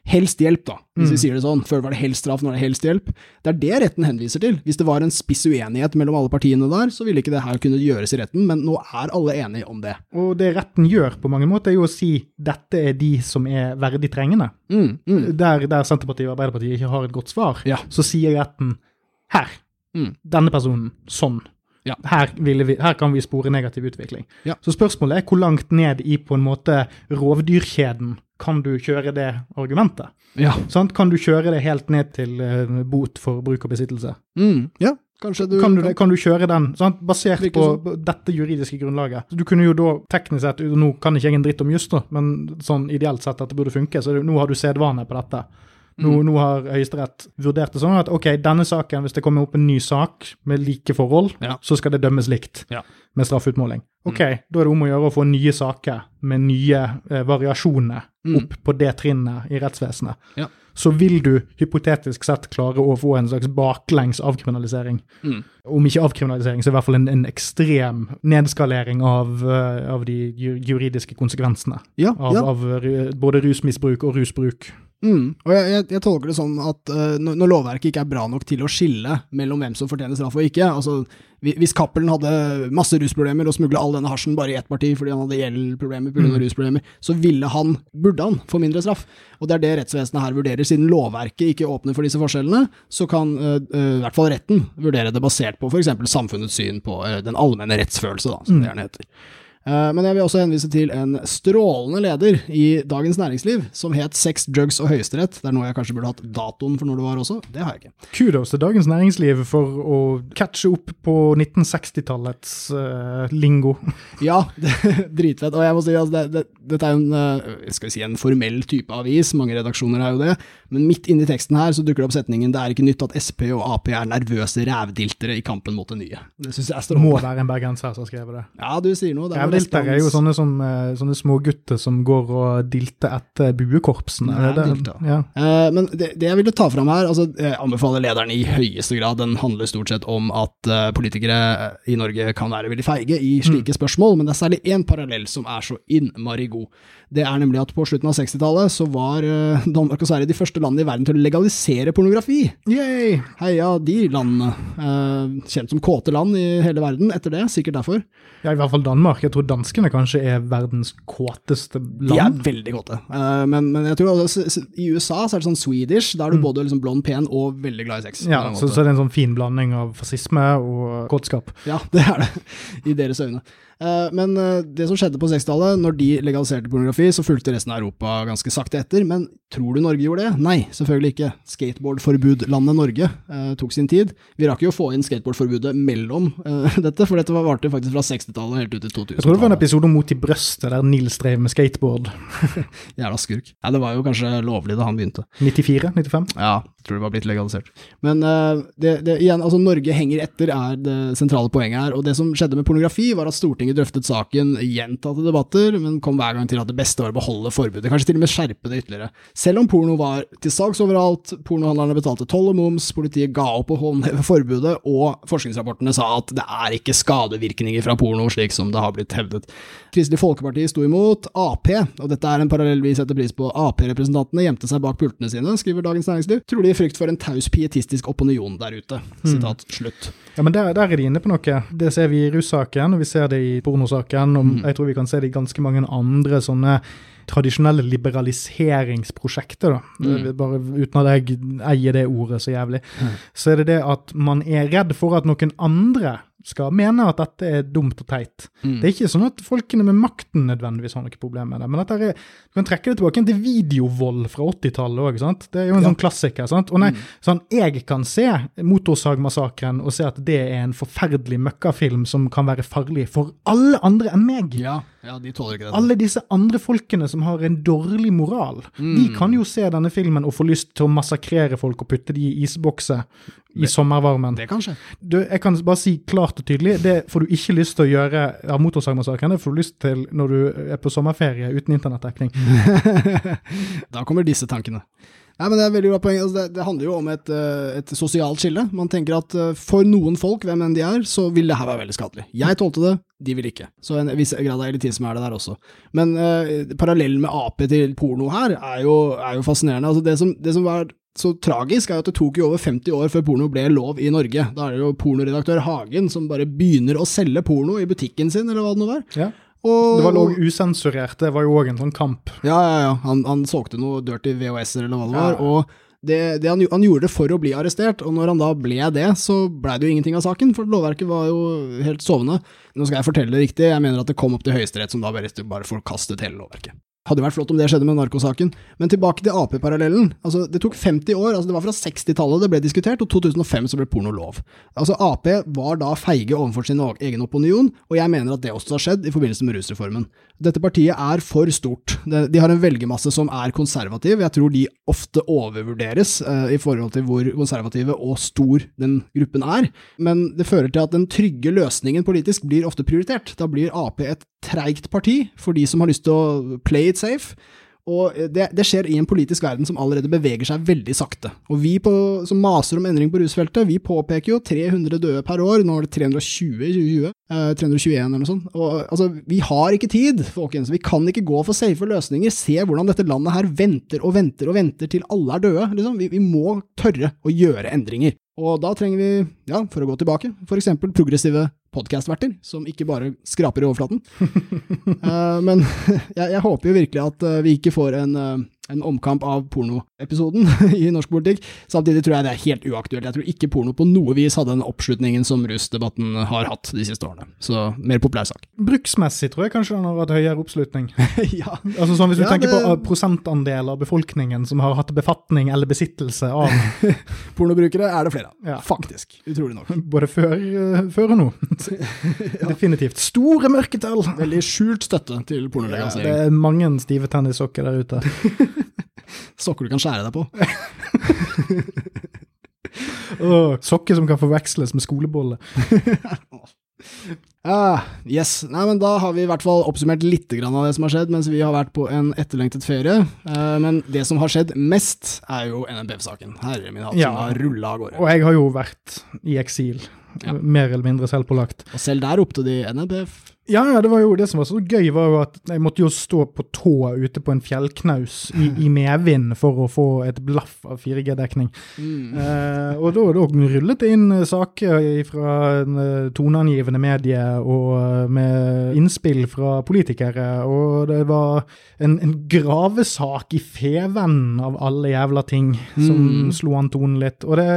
Helst hjelp, da, hvis vi Mm. sier det sånn. Før var det helst straff, nå er det helst hjelp. Det er det retten henviser til. Hvis det var en spiss uenighet mellom alle partiene der, så ville ikke det her kunne gjøres i retten, men nå er alle enige om det. Og det retten gjør på mange måter, er jo å si dette er de som er verdig trengende. Mm, mm. Der, der Senterpartiet og Arbeiderpartiet ikke har et godt svar, Ja. så sier retten her, Mm. denne personen, sånn. Ja. Her, vi, her kan vi spore negativ utvikling. Ja. Så spørsmålet er hvor langt ned i på en måte rovdyrkjeden kan du kjøre det argumentet? Ja. Sånn, Kan du kjøre det helt ned til eh, bot for bruk og besittelse? Mm, ja, kanskje du Kan du, kan du kjøre den, sant? basert på sånn. dette juridiske grunnlaget? Du kunne jo da teknisk sett, Nå kan ikke jeg en dritt om juss, men sånn ideelt sett at det burde funke, så nå har du sedvane på dette. Nå, Mm. nå har Høyesterett vurdert det sånn at ok, denne saken, hvis det kommer opp en ny sak med like forhold, Ja. så skal det dømmes likt Ja. med straffeutmåling. Mm. Ok, da er det om å gjøre å få nye saker med nye eh, variasjoner Mm. opp på det trinnet i rettsvesenet. Ja. Så vil du hypotetisk sett klare å få en slags baklengs avkriminalisering Mm. om ikke avkriminalisering, så i hvert fall en, en ekstrem nedskalering av, uh, av de juridiske konsekvensene av, av både rusmisbruk og rusbruk. Mm. Og jeg, jeg, jeg tolker det sånn at uh, når, lovverket ikke er bra nok til å skille mellom hvem som fortjener straff og ikke altså Hvis Cappelen hadde masse rusproblemer og smugla all denne hasjen bare i ett parti fordi han hadde gjeldproblemer pga. Mm. rusproblemer, så ville han, burde han, få mindre straff. Og det er det rettsvesenet her vurderer. Siden lovverket ikke åpner for disse forskjellene, så kan uh, uh, i hvert fall retten vurdere det basert på f.eks. samfunnets syn på den allmenne rettsfølelse, da, som det gjerne heter. Eh, Men jeg vil også henvise til en strålende leder i Dagens Næringsliv, som het Sex, drugs og høyesterett. Det er noe jeg kanskje burde hatt datoen for når det var også. Det har jeg ikke. Kudos til Dagens Næringsliv for å catche opp på 1960-tallets uh, lingo. Ja, det, dritfett. Og jeg må si, altså, det, det, dette er en, eh, skal vi si, en formell type avis, mange redaksjoner er jo det, men midt inni teksten her så dukker det opp setningen 'Det er ikke nytt at Sp og Ap er nervøse rævdiltere i kampen mot det nye'. Det syns jeg er Det må være en bergenser som har skrevet det. Ja, du sier noe. Det er Rævdilter er jo sånne, som, sånne små gutter som går og dilter etter buekorpsene. Er det- Ja. uh, men det, det jeg ville ta fram her, altså jeg anbefaler lederen i høyeste grad, den handler stort sett om at uh, politikere i Norge kan være veldig feige i slike spørsmål, men det er særlig én parallell som er så innmari god. Det er nemlig at på slutten av 60-tallet så var uh, Danmark og Sverige de første landene i verden til å legalisere pornografi. Yay! Heia de landene. Eh, kjent som kåte land i hele verden etter det, sikkert derfor. Ja, i hvert fall Danmark. Jeg tror danskene kanskje er verdens kåteste land. De er veldig kåte. Uh, men, men jeg tror også, s- i USA så er det sånn Swedish, da er du både liksom blond, pen og veldig glad i sex. Mm. Ja, så, så er det en sånn fin blanding av fascisme og kåtskap. Ja, det er det, i deres øyne. Eh, Men eh, det som skjedde på 60-tallet, når de legaliserte pornografi, så fulgte resten av Europa ganske sakte etter. Men tror du Norge gjorde det? Nei, selvfølgelig ikke. Skateboardforbudlandet Norge eh, tok sin tid. Vi rakk jo å få inn skateboardforbudet mellom eh, dette, for dette var- varte faktisk fra 60-tallet helt ut til 2000-tallet. Jeg tror det var en episode om Mot i brøstet, der Nils drev med skateboard. Jævla skurk. Nei, det var jo kanskje lovlig da han begynte. 94? 95? Ja, jeg tror det var blitt legalisert. Men eh, det, det, igjen, altså Norge henger etter er det sentrale poenget her. Og det som skjedde med pornografi, var at Stortinget drøftet saken i gjentatte debatter, men kom hver gang til at det beste var å beholde forbudet. Kanskje til og med skjerpe det ytterligere. Selv om porno var til salgs overalt, pornohandlerne betalte toll og moms, politiet ga opp å håndheve forbudet, og forskningsrapportene sa at det er ikke skadevirkninger fra porno, slik som det har blitt hevdet. Kristelig Folkeparti sto imot. Ap, og dette er en parallell vi setter pris på, Ap-representantene gjemte seg bak pultene sine, skriver Dagens Næringsliv, trolig i frykt for en taus pietistisk opinion der ute. Sitat slutt. Ja, men der, der er de inne på noe. Det ser vi i russaken, og vi ser det i pornosaken, og jeg tror vi kan se det i ganske mange andre sånne tradisjonelle liberaliseringsprosjekter. Det- Bare uten at jeg eier det ordet så jævlig. Så er det det at man er redd for at noen andre skal mene at dette er dumt og teit. Mm. Det er ikke sånn at folkene med makten nødvendigvis har noe problem med det. Men dette er, du kan trekke det tilbake til videovold fra 80-tallet òg. Det er jo en sånn klassiker. sant? Og nei, sånn, Jeg kan se Motorsagmassakren og se at det er en forferdelig møkkafilm som kan være farlig for alle andre enn meg. Ja, ja, de tåler ikke det. Alle disse andre folkene som har en dårlig moral, de kan jo se denne filmen og få lyst til å massakrere folk og putte de i isbokser i sommervarmen. Det kan skje. Du, jeg kan bare si klart og tydelig, det får du ikke lyst til å gjøre av Motorsagmassakren. Det får du lyst til når du er på sommerferie uten internettdekning. Da kommer disse tankene. Nei, men Det er veldig bra poeng. Altså, det, det handler jo om et, eh, et sosialt skille. Man tenker at eh, for noen folk, hvem enn de er, så vil det her være veldig skadelig. Jeg tålte det, de vil ikke. Så en viss grad av elitisme er det der også. Men eh, parallellen med Ap til porno her er jo, er jo fascinerende. Altså, det, som, det som var så tragisk, er at det tok jo over 50 år før porno ble lov i Norge. Da er det jo pornoredaktør Hagen som bare begynner å selge porno i butikken sin, eller hva det nå var. Ja. Og, Det var lov usensurert, det var jo òg en sånn kamp. ja, ja, ja. Han, han solgte noe dirty VHS-er eller hva det var. ja. Og det, det han, han gjorde det for å bli arrestert, og når han da ble det, så blei det jo ingenting av saken, for lovverket var jo helt sovende. Nå skal jeg fortelle det riktig, jeg mener at det kom opp til Høyesterett, som da bare, bare forkastet hele lovverket. Hadde vært flott om det skjedde med narkosaken. Men tilbake til Ap-parallellen. Altså, det tok 50 år, altså det var fra 60-tallet det ble diskutert, og 2005 så ble porno lov. Altså, Ap var da feige overfor sin egen opinion, og jeg mener at det også har skjedd i forbindelse med rusreformen. Dette partiet er for stort. De har en velgermasse som er konservativ. Jeg tror de ofte overvurderes eh, i forhold til hvor konservative og stor den gruppen er. Men det fører til at den trygge løsningen politisk blir ofte prioritert. Da blir Ap et treigt parti for de som har lyst til å play it safe. Og det, det, skjer i en politisk verden som allerede beveger seg veldig sakte. Og vi på, som maser om endring på rusfeltet, vi påpeker jo 300 døde per år. Nå var det 320 i 2020. Eh, 321 eller noe sånt. Og, altså, vi har ikke tid, folkens. Vi kan ikke gå for safe løsninger. Se hvordan dette landet her venter og venter og venter til alle er døde. Liksom. Vi, vi må tørre å gjøre endringer. Og da trenger vi, ja, for å gå tilbake, for eksempel progressive podkastverter, som ikke bare skraper i overflaten. uh, men jeg, jeg, håper jo virkelig at uh, vi ikke får en uh, en omkamp av pornoepisoden i norsk politikk. Samtidig tror jeg det er helt uaktuelt. Jeg tror ikke porno på noe vis hadde den oppslutningen som rusdebatten har hatt de siste årene. Så mer populær sak. Bruksmessig tror jeg kanskje den har hatt høyere oppslutning. ja. Altså sånn Hvis du ja, tenker det... på prosentandel av befolkningen som har hatt befatning eller besittelse av Pornobrukere er det flere av, ja. faktisk. Utrolig nok. Både før, uh, før og nå. Definitivt. Store mørketall! Veldig skjult støtte til pornolegalisering. Det er mange stive tennissokker der ute. Sokker du kan skjære deg på. oh, sokker som kan forveksles med skolebolle. ah, yes. Nei, men Da har vi i hvert fall oppsummert litt av det som har skjedd mens vi har vært på en etterlengtet ferie. Uh, men det som har skjedd mest, er jo NMPF-saken. Herre min hatt, ja. som har rulla av gårde. Og jeg har jo vært i eksil. Ja. Mer eller mindre selvpålagt. Og selv der ropte de NMPF. Ja, ja, det var jo det som var så gøy, var jo at jeg måtte jo stå på tå ute på en fjellknaus i, i medvind for å få et blaff av 4G-dekning. Mm. Eh, og da, da, rullet det inn saker fra eh, toneangivende medier og eh, med innspill fra politikere, og det var en, en gravesak i Fevennen av alle jævla ting som mm. slo an tonen litt. og det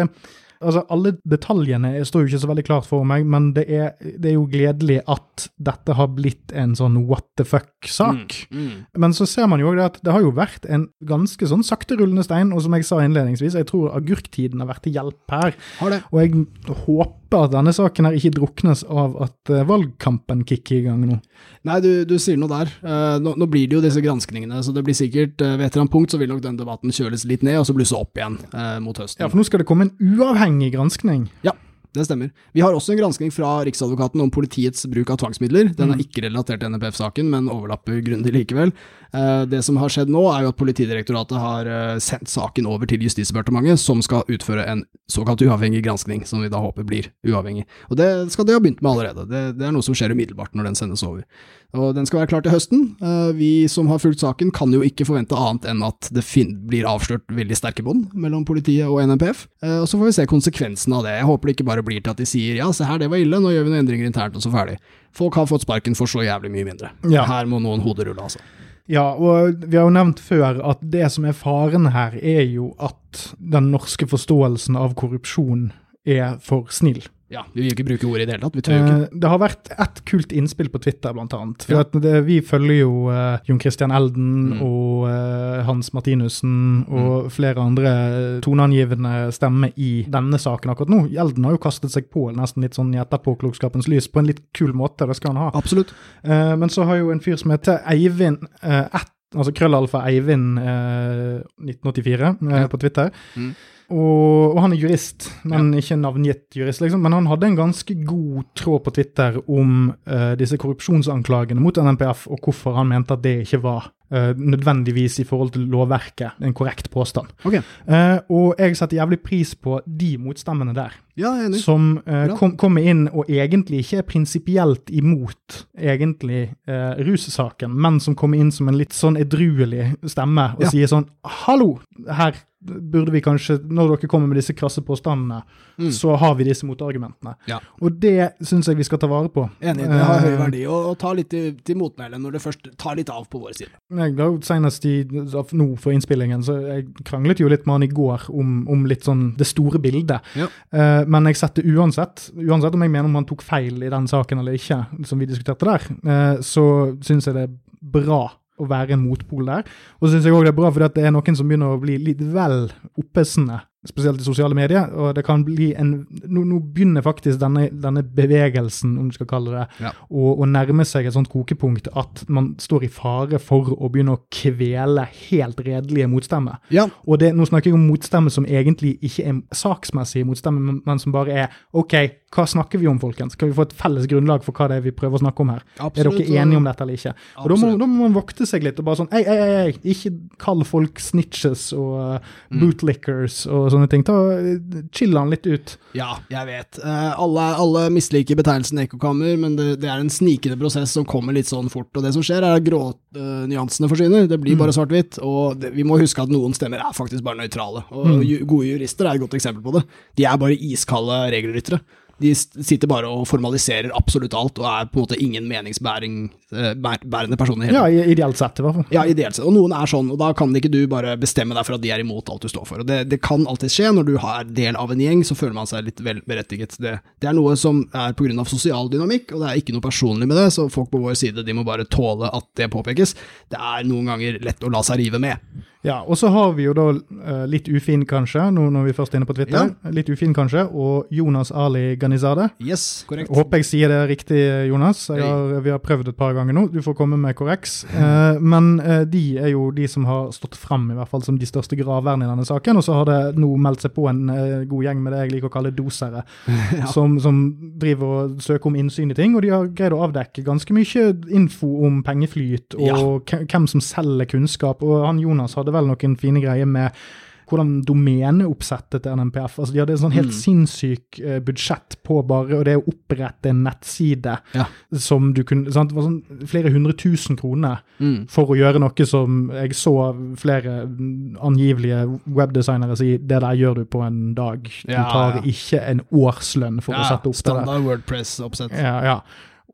Altså, Alle detaljene står jo ikke så veldig klart for meg, men det er, det er jo gledelig at dette har blitt en sånn what the fuck-sak. Mm, mm. Men så ser man jo at det har jo vært en ganske sånn sakterullende stein, og som jeg sa innledningsvis, jeg tror agurktiden har vært til hjelp her. Og jeg håper at denne saken her ikke druknes av at uh, valgkampen kicker i gang nå. Nei, du, du sier noe der. Uh, nå, nå, blir det jo disse granskningene, så det blir sikkert uh, ved et eller annet punkt så vil nok den debatten kjøles litt ned, og så blusse opp igjen mot høsten. Ja, for nå skal det komme en uavhengig granskning. Ja, det stemmer. Vi har også en granskning fra Riksadvokaten om politiets bruk av tvangsmidler. Den er mm. ikke relatert til NPF-saken, men overlapper grundig likevel. Eh, det som har skjedd nå, er jo at Politidirektoratet har eh, sendt saken over til Justisdepartementet, som skal utføre en såkalt uavhengig granskning, som vi da håper blir uavhengig. Og det skal de ha begynt med allerede. Det, det er noe som skjer umiddelbart når den sendes over. Og den skal være klar til høsten. Eh, vi som har fulgt saken, kan jo ikke forvente annet enn at det blir avslørt veldig sterke bånd mellom politiet og NMPF. Eh, og så får vi se konsekvensen av det. Jeg håper det ikke bare blir til at de sier ja, se her, det var ille, nå gjør vi noen endringer internt, og så ferdig. Folk har fått sparken for så jævlig mye mindre. Ja. Her må noen hoder rulle, altså. Ja, og vi har jo nevnt før at det som er faren her, er jo at den norske forståelsen av korrupsjon er for snill. Ja, vi vil jo ikke bruke ordet i det hele tatt. vi tør jo ikke. Eh, det har vært ett kult innspill på Twitter, blant annet. For ja. det, vi følger jo uh, Jon Christian Elden mm. og uh, Hans Martinussen og mm. flere andre toneangivende stemmer i denne saken akkurat nå. Elden har jo kastet seg på nesten litt sånn i etterpåklokskapens lys, på en litt kul måte. Det skal han ha. Absolutt. Uh, men så har jo en fyr som heter Eivind ett, altså krøllalfa Eivind 1984 ja. på Twitter. Mm og, og, han er jurist, men ja. ikke navngitt jurist, liksom. Men han hadde en ganske god tråd på Twitter om uh, disse korrupsjonsanklagene mot NMPF, og hvorfor han mente at det ikke var uh, nødvendigvis i forhold til lovverket en korrekt påstand. Okay. Uh, og jeg setter jævlig pris på de motstemmene der. Ja. Som kom, kommer inn og egentlig ikke er prinsipielt imot egentlig russaken, men som kommer inn som en litt sånn edruelig stemme og ja. sier sånn Hallo, her burde vi kanskje, når dere kommer med disse krasse påstandene, mm. så har vi disse motargumentene. Ja. Og det syns jeg vi skal ta vare på. Enig, det har høy eh, verdi. Og, og ta litt til, til motmæle når det først tar litt av på våre sider. Jeg har jo Senest i, nå for innspillingen, så jeg kranglet jo litt med han i går om, om litt sånn det store bildet. Ja. Uh, men jeg setter uansett, uansett om jeg mener om han tok feil i den saken eller ikke, som vi diskuterte der, uh, så syns jeg det er bra å være en motpol der. Og så syns jeg òg det er bra, fordi det er noen som begynner å bli litt vel oppesende spesielt i sosiale medier. Og det kan bli en Nå, nå begynner faktisk denne, denne bevegelsen, om du skal kalle det, Ja. å, å nærme seg et sånt kokepunkt at man står i fare for å begynne å kvele helt redelige motstemmer. Ja, Og det, nå snakker jeg om motstemmer som egentlig ikke er saksmessige motstemmer, men, men som bare er OK, hva snakker vi om, folkens? Kan vi få et felles grunnlag for hva det er vi prøver å snakke om her? er dere enige om dette eller ikke? Og da må, da må man vokte seg litt og bare sånn Ei, ei, ei, ikke kall folk snitches og uh, bootlickers og sånne ting. Ta, chill han litt ut. Ja, jeg vet. Eh, alle, alle misliker betegnelsen ekkokammer, men det, det er en snikende prosess som kommer litt sånn fort. Og det som skjer, er at grånyansene forsvinner. Det blir bare svart-hvitt. Og det, vi må huske at noen stemmer er faktisk bare nøytrale. Og mm. gode jurister er et godt eksempel på det. De er bare iskalde regelryttere. De sitter bare og formaliserer absolutt alt, og er på en måte ingen meningsbærende personer. Ja, ideelt sett, i hvert fall. Ja, ideelt sett. Og noen er sånn, og da kan ikke du bare bestemme deg for at de er imot alt du står for. Og det, det kan alltid skje når du er del av en gjeng, så føler man seg litt vel berettiget. Det, det er noe som er pga. sosial dynamikk, og det er ikke noe personlig med det, så folk på vår side de må bare tåle at det påpekes. Det er noen ganger lett å la seg rive med. Ja, og så har vi jo da eh, litt ufin, kanskje, nå når vi først er inne på Twitter. Litt ufin, kanskje, og Jonas Ali Ghanizade. Yes, korrekt. Håper jeg sier det riktig, Jonas. Jeg har, vi har prøvd et par ganger nå. Du får komme med korreks. Eh, men eh, de er jo de som har stått fram i hvert fall som de største graverne i denne saken. Og så har det nå meldt seg på en eh, god gjeng med det jeg liker å kalle dosere, som, som driver og søker om innsyn i ting. Og de har greid å avdekke ganske mye info om pengeflyt og Ja. hvem som selger kunnskap. Og han Jonas hadde vel noen fine greier med hvordan domeneoppsettet til NMPF altså De hadde en sånn helt mm. sinnssyk budsjett på bare og det å opprette en nettside Ja. som du kunne sant? Det var sånn flere hundre tusen kroner Mm. for å gjøre noe som jeg så flere angivelige webdesignere si det der gjør du på en dag. Du Ja, tar ja. ikke en årslønn for å sette opp det der. standard Wordpress-oppsett. Ja, ja.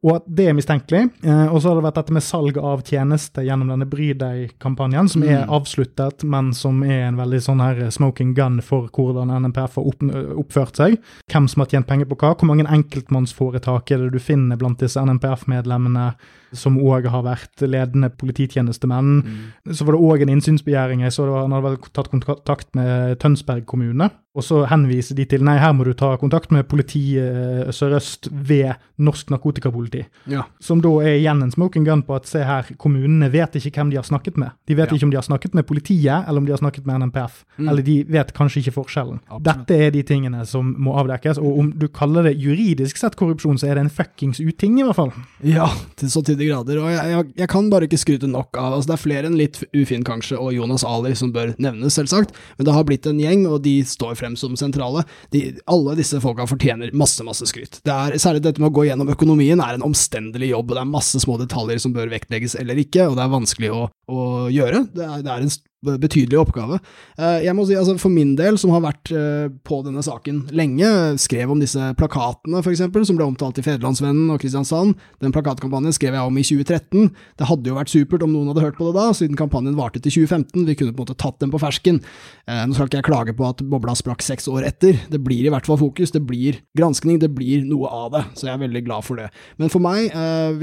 Og at det er mistenkelig. Eh, og så har det vært dette med salg av tjenester gjennom denne Bry deg-kampanjen, som er avsluttet, men som er en veldig sånn her smoking gun for hvordan NMPF har opp, oppført seg. Hvem som har tjent penger på hva. Hvor mange enkeltmannsforetak er det du finner blant disse NMPF-medlemmene som òg har vært ledende polititjenestemenn? Så var det òg en innsynsbegjæring. Jeg så det var, han hadde vel tatt kontakt med Tønsberg kommune. Og så henviser de til nei, her må du ta kontakt med politiet Sør-Øst ved Norsk Narkotikapoliti. Ja. Som da er igjen en smoking gun på at se her, kommunene vet ikke hvem de har snakket med. De vet Ja. ikke om de har snakket med politiet, eller om de har snakket med NMPF. Eller de vet kanskje ikke forskjellen. Absolutt. Dette er de tingene som må avdekkes, og om du kaller det juridisk sett korrupsjon, så er det en fuckings uting, i hvert fall. Ja, til så til de grader. Og jeg, jeg, jeg kan bare ikke skryte nok av altså Det er flere enn litt ufin, kanskje, og Jonas Ali som bør nevnes, selvsagt. Men det har blitt en gjeng, og de står frem som sentrale. De, alle disse folka fortjener masse, masse skryt. Det er, særlig dette med å gå gjennom økonomien er en omstendelig jobb, og det er masse små detaljer som bør vektlegges eller ikke, og det er vanskelig å, å gjøre. Det er, det er en betydelig oppgave. Eh, Jeg må si, altså For min del, som har vært eh, på denne saken lenge, skrev om disse plakatene for eksempel, som ble omtalt i Federlandsvennen og Kristiansand. Den plakatkampanjen skrev jeg om i 2013. Det hadde jo vært supert om noen hadde hørt på det da, siden kampanjen varte til 2015. Vi kunne på en måte tatt den på fersken. Eh, Nå skal ikke jeg klage på at bobla sprakk seks år etter. Det blir i hvert fall fokus, det blir granskning, det blir noe av det. Så jeg er veldig glad for det. Men for meg,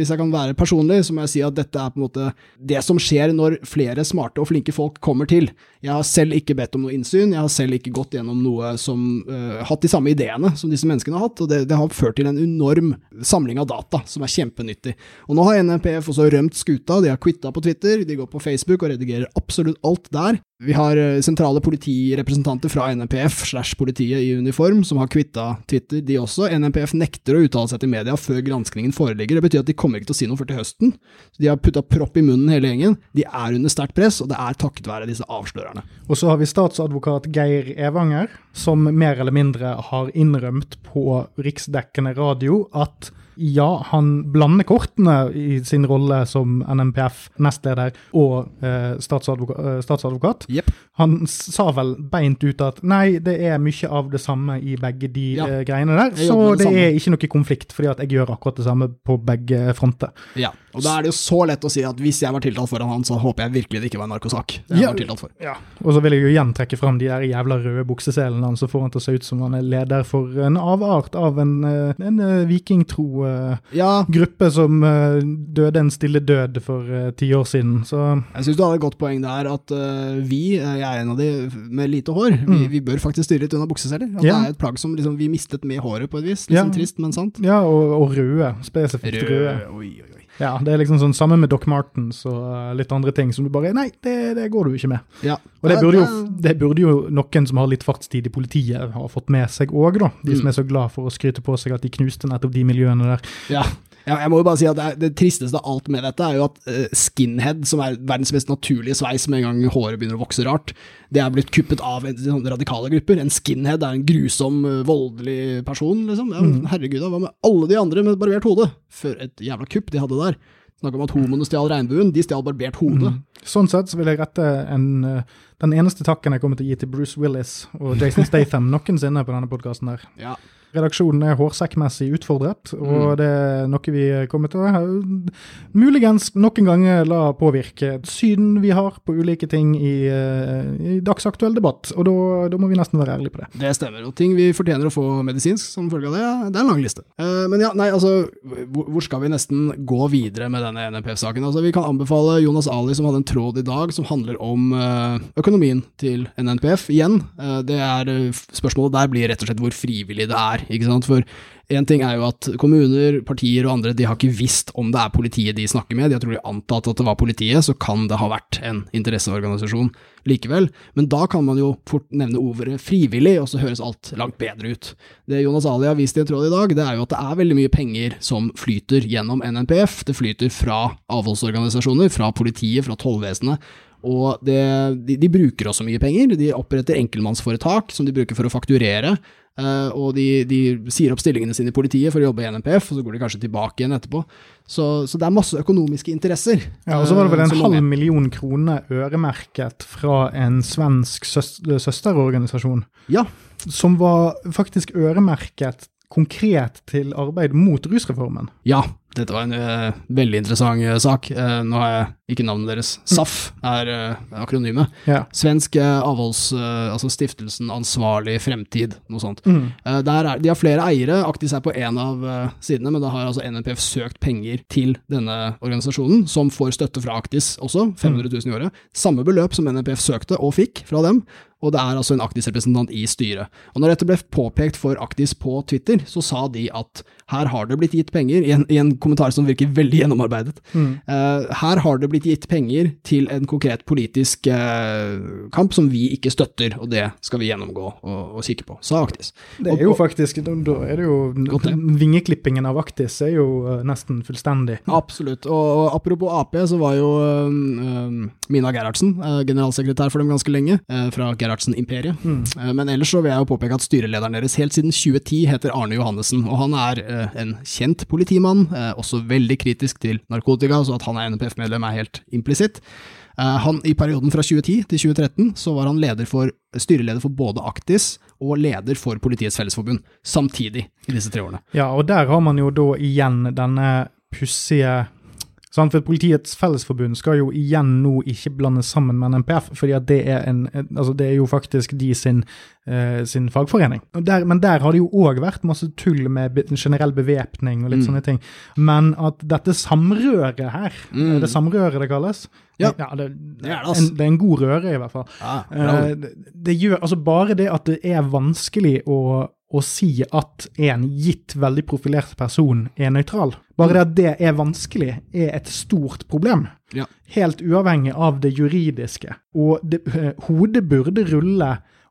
hvis jeg kan være personlig, så må jeg si at dette er på en måte det som skjer når flere smarte og flinke folk kommer til. Jeg har selv ikke bedt om noe innsyn, jeg har selv ikke gått gjennom noe som uh, hatt de samme ideene som disse menneskene har hatt, og det, det har ført til en enorm samling av data som er kjempenyttig. Og nå har NPF også rømt skuta, de har quitta på Twitter, de går på Facebook og redigerer absolutt alt der. Vi har eh, sentrale politirepresentanter fra NPF slash politiet i uniform som har kvitta Twitter, de også. NPF nekter å uttale seg til media før granskningen foreligger. Det betyr at de kommer ikke til å si noe før til høsten. De har putta propp i munnen hele gjengen. De er under sterkt press, og det er takket være disse avslørerne. Og så har vi statsadvokat Geir Evanger, som mer eller mindre har innrømt på riksdekkende radio at ja, han blander kortene i sin rolle som NMPF-nestleder og eh, statsadvoka eh, statsadvokat. Yep. Han sa vel beint ut at nei, det er mye av det samme i begge de Ja. eh, greiene der, så det det er ikke noe konflikt, fordi at jeg gjør akkurat det samme på begge fronter. Ja. Og da er det jo så lett å si at hvis jeg var tiltalt foran han, så håper jeg virkelig det ikke var en narkosak. Det jeg Ja. var tiltalt for. Ja, og så vil jeg jo igjen trekke fram de der jævla røde bukseselene hans, så får han til å se ut som han er leder for en avart av en, eh, en eh, vikingtro Ja, gruppe som eh, døde en stille død for eh, ti år siden. Så jeg syns du hadde et godt poeng der, at vi, jeg er en av de med lite hår, vi, Mm. vi bør faktisk styre litt unna bukseseler. At Ja. Det er et plagg som liksom, vi mistet med håret på et vis. Litt Ja. sånn trist, men sant. ja, og, og røde. Spesifikt røde. Oi, oi, oi. Ja, det er liksom sånn samme med Doc Martens og eh, litt andre ting som du bare Nei, det, det går du ikke med. Ja. Og det burde, jo, det- det burde jo noen som har litt fartstid i politiet, ha fått med seg òg, da. De som Mm. er så glad for å skryte på seg at de knuste nettopp de miljøene der. Ja. Ja, jeg må jo bare si at det, det tristeste av alt med dette er jo at eh, skinhead, som er verdens mest naturlige sveis med en gang håret begynner å vokse rart, det er blitt kuppet av radikale grupper. En skinhead er en grusom, eh, voldelig person, liksom. Ja, mm. Herregud, hva med alle de andre med barbert hode? For et jævla kupp de hadde der. Snakk om at homoene stjal regnbuen, de stjal barbert hode. Sånn sett så vil jeg rette en, eh, den eneste takken jeg kommer til å gi til Bruce Willis og Jason Statham noensinne på denne podkasten der. Ja. Redaksjonen er hårsekkmessig utfordret, Mm. og det er noe vi kommer til å muligens noen ganger la påvirke synen vi har på ulike ting i, eh, i dagsaktuell debatt. Og da, må vi nesten være ærlige på det. Det stemmer, og ting vi fortjener å få medisinsk som følge av det, det er en lang liste. Eh, men ja, nei, altså, hvor, skal vi nesten gå videre med denne NNPF-saken? Altså, vi kan anbefale Jonas Ali som hadde en tråd i dag som handler om eh, økonomien til NNPF. Igjen, det er, spørsmålet der blir rett og slett hvor frivillig det er, ikke sant? For en ting er jo at kommuner, partier og andre de har ikke visst om det er politiet de snakker med, de har trolig antatt at det var politiet, så kan det ha vært en interesseorganisasjon likevel. Men da kan man jo fort nevne ordet frivillig, og så høres alt langt bedre ut. Det Jonas Ali har vist i en tråd i dag, det er jo at det er veldig mye penger som flyter gjennom NNPF. Det flyter fra avholdsorganisasjoner, fra politiet, fra tollvesenet. Og det, de, de bruker også mye penger. De oppretter enkeltmannsforetak som de bruker for å fakturere. Uh, og de, de sier opp stillingene sine i politiet for å jobbe i NNPF, og så går de kanskje tilbake igjen etterpå. Så, så det er masse økonomiske interesser. Ja, Og så var det vel eh, en halv million kroner øremerket fra en svensk søs søsterorganisasjon, Ja, som var faktisk øremerket konkret til arbeid mot rusreformen. Ja, dette var en uh, veldig interessant uh, sak. Uh, nå har jeg ikke navnet deres. SAF er akronymet. Ja. Svensk avholds... altså Stiftelsen Ansvarlig Fremtid, noe sånt. Mm. Er, de har flere eiere. Aktis er på én av sidene, men da har altså NNPF søkt penger til denne organisasjonen, som får støtte fra Aktis også, 500 000 i året. Samme beløp som NNPF søkte og fikk fra dem. Og det er altså en Aktis-representant i styret. Og når dette ble påpekt for Aktis på Twitter, så sa de at her har det blitt gitt penger, i en, i en kommentar som virker veldig gjennomarbeidet. Mm. uh, her har det blitt gitt penger til en konkret politisk uh, kamp som vi ikke støtter, og det skal vi gjennomgå og, og kikke på, sa Aktis. Det er jo faktisk Da er det jo. Vingeklippingen av Aktis er jo uh, nesten fullstendig. Absolutt. Og, og apropos Ap, så var jo Mina Gerhardsen generalsekretær for dem ganske lenge, fra Gerhardsen-imperiet. Mm. Men ellers så vil jeg jo påpeke at styrelederen deres helt siden 2010 heter Arne Johannessen, og han er uh, en kjent politimann, uh, også veldig kritisk til narkotika, så at han er NPF-medlem er helt implisitt. Han, I perioden fra 2010 til 2013 så var han for, styreleder for både Aktis og leder for Politiets Fellesforbund, samtidig i disse tre årene. Ja, og der har man jo da igjen denne pussige Sant, for Politiets Fellesforbund skal jo igjen nå ikke blandes sammen med NPF, fordi det er, en, altså det er jo faktisk de sin, eh, sin fagforening. Der, men der har det jo òg vært masse tull med generell bevæpning og litt Mm. sånne ting. Men at dette samrøret her, Mm. er det samrøret det kalles? Ja. det, Det er det, ass. en, det er en god røre, i hvert fall. Ja, Eh, det, det gjør altså bare det at det er vanskelig å, å si at en gitt veldig profilert person er nøytral. Bare det at det er vanskelig, er et stort problem. Ja. Helt uavhengig av det juridiske. Og det, eh, hodet burde rulle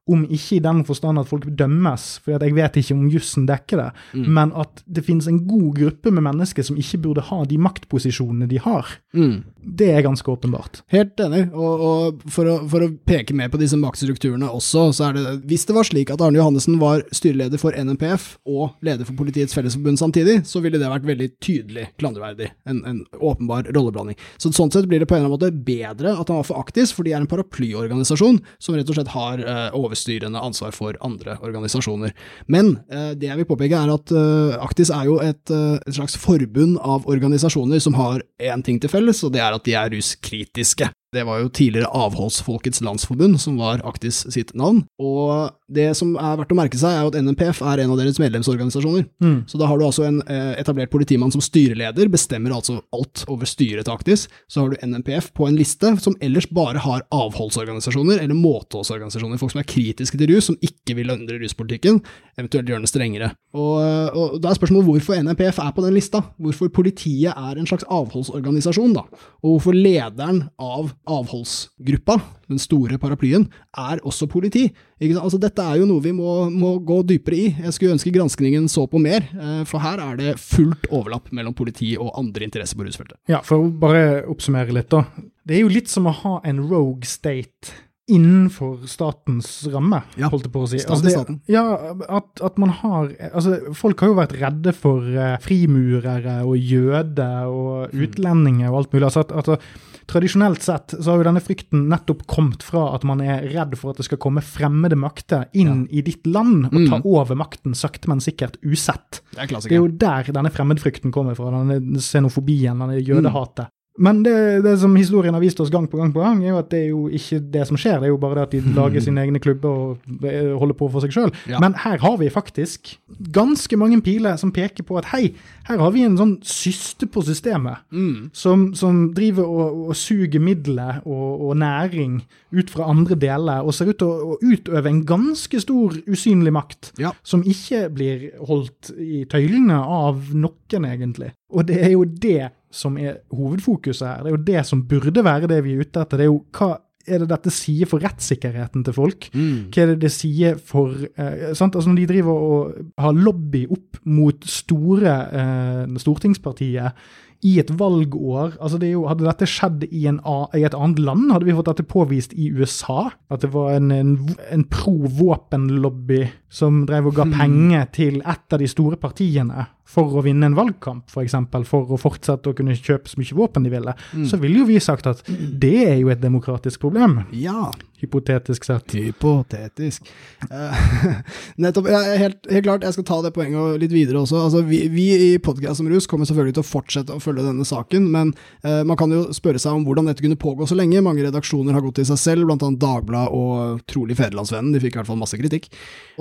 om ikke i den forstand at folk dømmes, for jeg vet ikke om jussen dekker det, Mm. men at det finnes en god gruppe med mennesker som ikke burde ha de maktposisjonene de har. Mm. Det er ganske åpenbart. Helt enig, og, og for, å, for å peke mer på disse maktstrukturene også, så er det Hvis det var slik at Arne Johannessen var styreleder for NNPF og leder for Politiets Fellesforbund samtidig, så ville det vært veldig tydelig klandreverdig. En, en åpenbar rolleblanding. Så sånn sett blir det på en eller annen måte bedre at han var for Aktis, for de er en paraplyorganisasjon som rett og slett har eh, overstyrende ansvar for andre organisasjoner. Men eh, det jeg vil påpeke er at eh, Aktis er jo et, eh, et slags forbund av organisasjoner som har én ting til felles, og det er at de er ruskritiske. Det var jo tidligere Avholdsfolkets Landsforbund, som var Aktis sitt navn. Og det som er verdt å merke seg, er jo at NMPF er en av deres medlemsorganisasjoner. Mm. Så da har du altså en eh, etablert politimann som styreleder, bestemmer altså alt over styret til Aktis. Så har du NMPF på en liste som ellers bare har avholdsorganisasjoner, eller måteholdsorganisasjoner, folk som er kritiske til rus, som ikke vil endre ruspolitikken, eventuelt gjøre den strengere. Og, og da er spørsmålet hvorfor NMPF er på den lista, hvorfor politiet er en slags avholdsorganisasjon, da, og hvorfor lederen av avholdsgruppa, den store paraplyen, er også politi. Altså, dette er jo noe vi må, må gå dypere i. Jeg skulle ønske granskningen så på mer, eh, for her er det fullt overlapp mellom politi og andre interesser på rusfeltet. Ja, for å bare oppsummere litt, da. Det er jo litt som å ha en rogue state innenfor statens ramme, Ja, holdt jeg på å si. Altså det- Ja, at, at man har Altså, folk har jo vært redde for eh, frimurere og jøder og Mm. utlendinger og alt mulig. Altså, at, altså, tradisjonelt sett så har jo denne frykten nettopp kommet fra at man er redd for at det skal komme fremmede makter inn i ditt land og ta Mm. over makten sakte, men sikkert usett. Det er Det er jo der denne fremmedfrykten kommer fra, denne xenofobien, denne jødehatet. Men det, det som historien har vist oss gang på gang på gang, er jo at det er jo ikke det som skjer. Det er jo bare det at de lager sine egne klubber og eh, holder på for seg sjøl. Ja. Men her har vi faktisk ganske mange piler som peker på at hei, her har vi en sånn syste på systemet. Mm. Som, som driver og, og suger midler og, og næring ut fra andre deler, og ser ut til å, å utøve en ganske stor usynlig makt Ja. som ikke blir holdt i tøylene av noen, egentlig. Og det er jo det som er hovedfokuset her. Det er jo det som burde være det vi er ute etter. Det er jo hva er det dette sier for rettssikkerheten til folk? Mm. Hva er det det sier for eh, sant? Altså Når de driver og har lobby opp mot store eh, Stortingspartiet i et valgår altså det er jo, Hadde dette skjedd i, en, i et annet land, hadde vi fått dette påvist i USA. At det var en, en, en pro-våpenlobby som drev og ga penger til et av de store partiene for å vinne en valgkamp, f.eks. For, eksempel, for å fortsette å kunne kjøpe så mye våpen de ville. Så ville jo vi sagt at det er jo et demokratisk problem, Ja. hypotetisk sett. Hypotetisk. Uh, nettopp. Ja, helt, helt klart, jeg skal ta det poenget litt videre også. Altså, vi, vi i Podcast om rus kommer selvfølgelig til å fortsette å følge denne saken, men uh, man kan jo spørre seg om hvordan dette kunne pågå så lenge. Mange redaksjoner har gått i seg selv, annet Dagbladet og trolig Federlandsvennen. De fikk i hvert fall masse kritikk.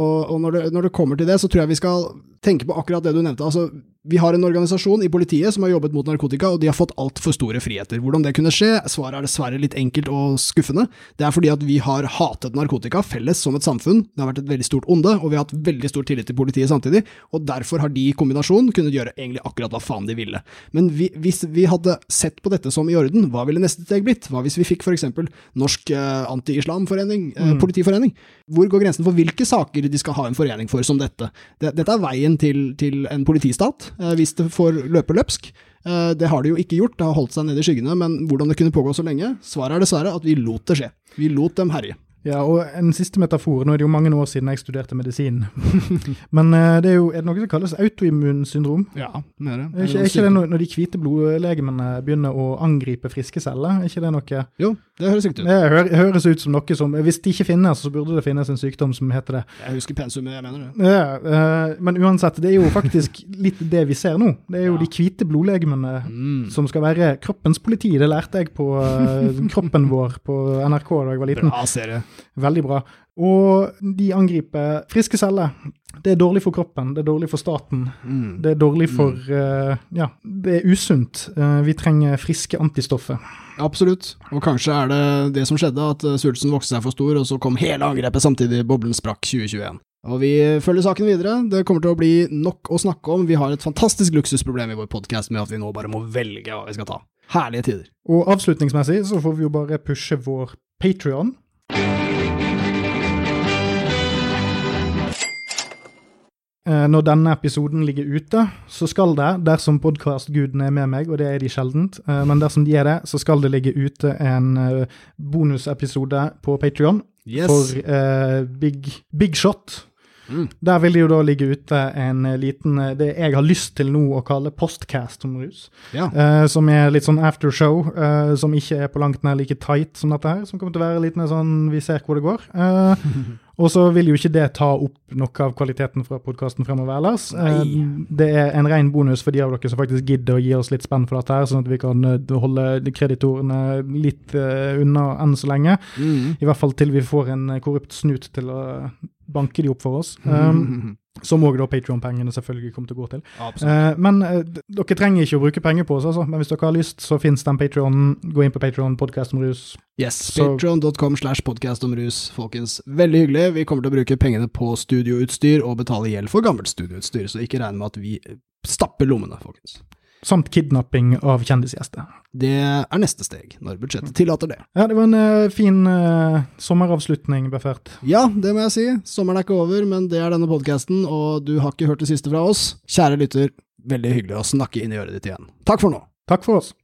Og, og når, det, når det kommer til det, så tror jeg vi skal tenke på akkurat det du nevnte. Altså, vi har en organisasjon i politiet som har jobbet mot narkotika, og de har fått altfor store friheter. Hvordan det kunne skje? Svaret er dessverre litt enkelt og skuffende. Det er fordi at vi har hatet narkotika felles som et samfunn. Det har vært et veldig stort onde, og vi har hatt veldig stor tillit til politiet samtidig, og derfor har de i kombinasjon kunnet gjøre egentlig akkurat hva faen de ville. Men vi, hvis vi hadde sett på dette som i orden, hva ville neste steg blitt? Hva hvis vi fikk f.eks. Norsk eh, anti-islamforening, eh, politiforening? Hvor går grensen for hvilke saker de skal ha en forening for som dette? Det, dette er veien til, til en politistat, eh, hvis det får løpe løpsk. Eh, Det har de jo ikke gjort, det har holdt seg nede i skyggene, men hvordan det kunne pågå så lenge? Svaret er dessverre at vi lot det skje. Vi lot dem herje. Ja, og en siste metafor. Nå er det jo mange år siden jeg studerte medisin. Men eh, det er jo er det noe som kalles autoimmunsyndrom. Ja, det Er ikke, er ikke det når, når de hvite blodlegemene begynner å angripe friske celler? Er ikke det noe Jo, det høres ut. Det hø høres ut som noe som Hvis det ikke finnes, så burde det finnes en sykdom som heter det. Jeg husker pensumet, jeg mener det. Ja, eh, men uansett, det er jo faktisk litt det vi ser nå. Det er jo Ja. de hvite blodlegemene Mm. som skal være kroppens politi. Det lærte jeg på eh, Kroppen vår på NRK da jeg var liten. Bra serie. Veldig bra. Og de angriper friske celler. Det er dårlig for kroppen, det er dårlig for staten. Mm. Det er dårlig for eh, Ja, det er usunt. Uh, vi trenger friske antistoffer. Absolutt. Og kanskje er det det som skjedde, at eh, svulsten vokste seg for stor, og så kom hele angrepet samtidig. Boblen sprakk 2021. Og vi følger saken videre. Det kommer til å bli nok å snakke om. Vi har et fantastisk luksusproblem i vår podkast med at vi nå bare må velge hva vi skal ta. Herlige tider. Og avslutningsmessig så får vi jo bare pushe vår Patrion. Når denne episoden ligger ute, så skal det, dersom podkastgudene er med meg, og det er de sjeldent, eh, men dersom de er det, så skal det ligge ute en eh, bonusepisode på Patrion Yes. for uh, big, big Shot. Mm. Der vil det jo da ligge ute en eh, liten eh, Det jeg har lyst til nå å kalle postcast om rus. Ja. Uh, som er litt sånn aftershow, uh, som ikke er på langt nær like tight som dette her. Som kommer til å være litt mer sånn vi ser hvor det går. Uh, og så vil jo ikke det ta opp noe av kvaliteten fra podkasten fremover ellers. Nei. det er en ren bonus for de av dere som faktisk gidder å gi oss litt spenn for dette, her, sånn at vi kan holde kreditorene litt unna enn så lenge. Mm. I hvert fall til vi får en korrupt snut til å banke de opp for oss. Um, som òg Patrion-pengene selvfølgelig kommer til å gå til. Eh, men uh, dere trenger ikke å bruke penger på oss, altså. Men hvis dere har lyst, så fins den Patrionen. Gå inn på Patrion podkast om rus. Yes, Patrion.com slash podkast om rus, folkens. Veldig hyggelig. Vi kommer til å bruke pengene på studioutstyr og betale gjeld for gammelt studioutstyr, så ikke regn med at vi stapper lommene, folkens. Samt kidnapping av kjendisgjester. Det er neste steg, når budsjettet tillater det. Ja, det var en uh, fin uh, sommeravslutning, Beffert. Ja, det må jeg si. Sommeren er ikke over, men det er denne podkasten, og du har ikke hørt det siste fra oss. Kjære lytter, veldig hyggelig å snakke inn i øret ditt igjen. Takk for nå. Takk for oss.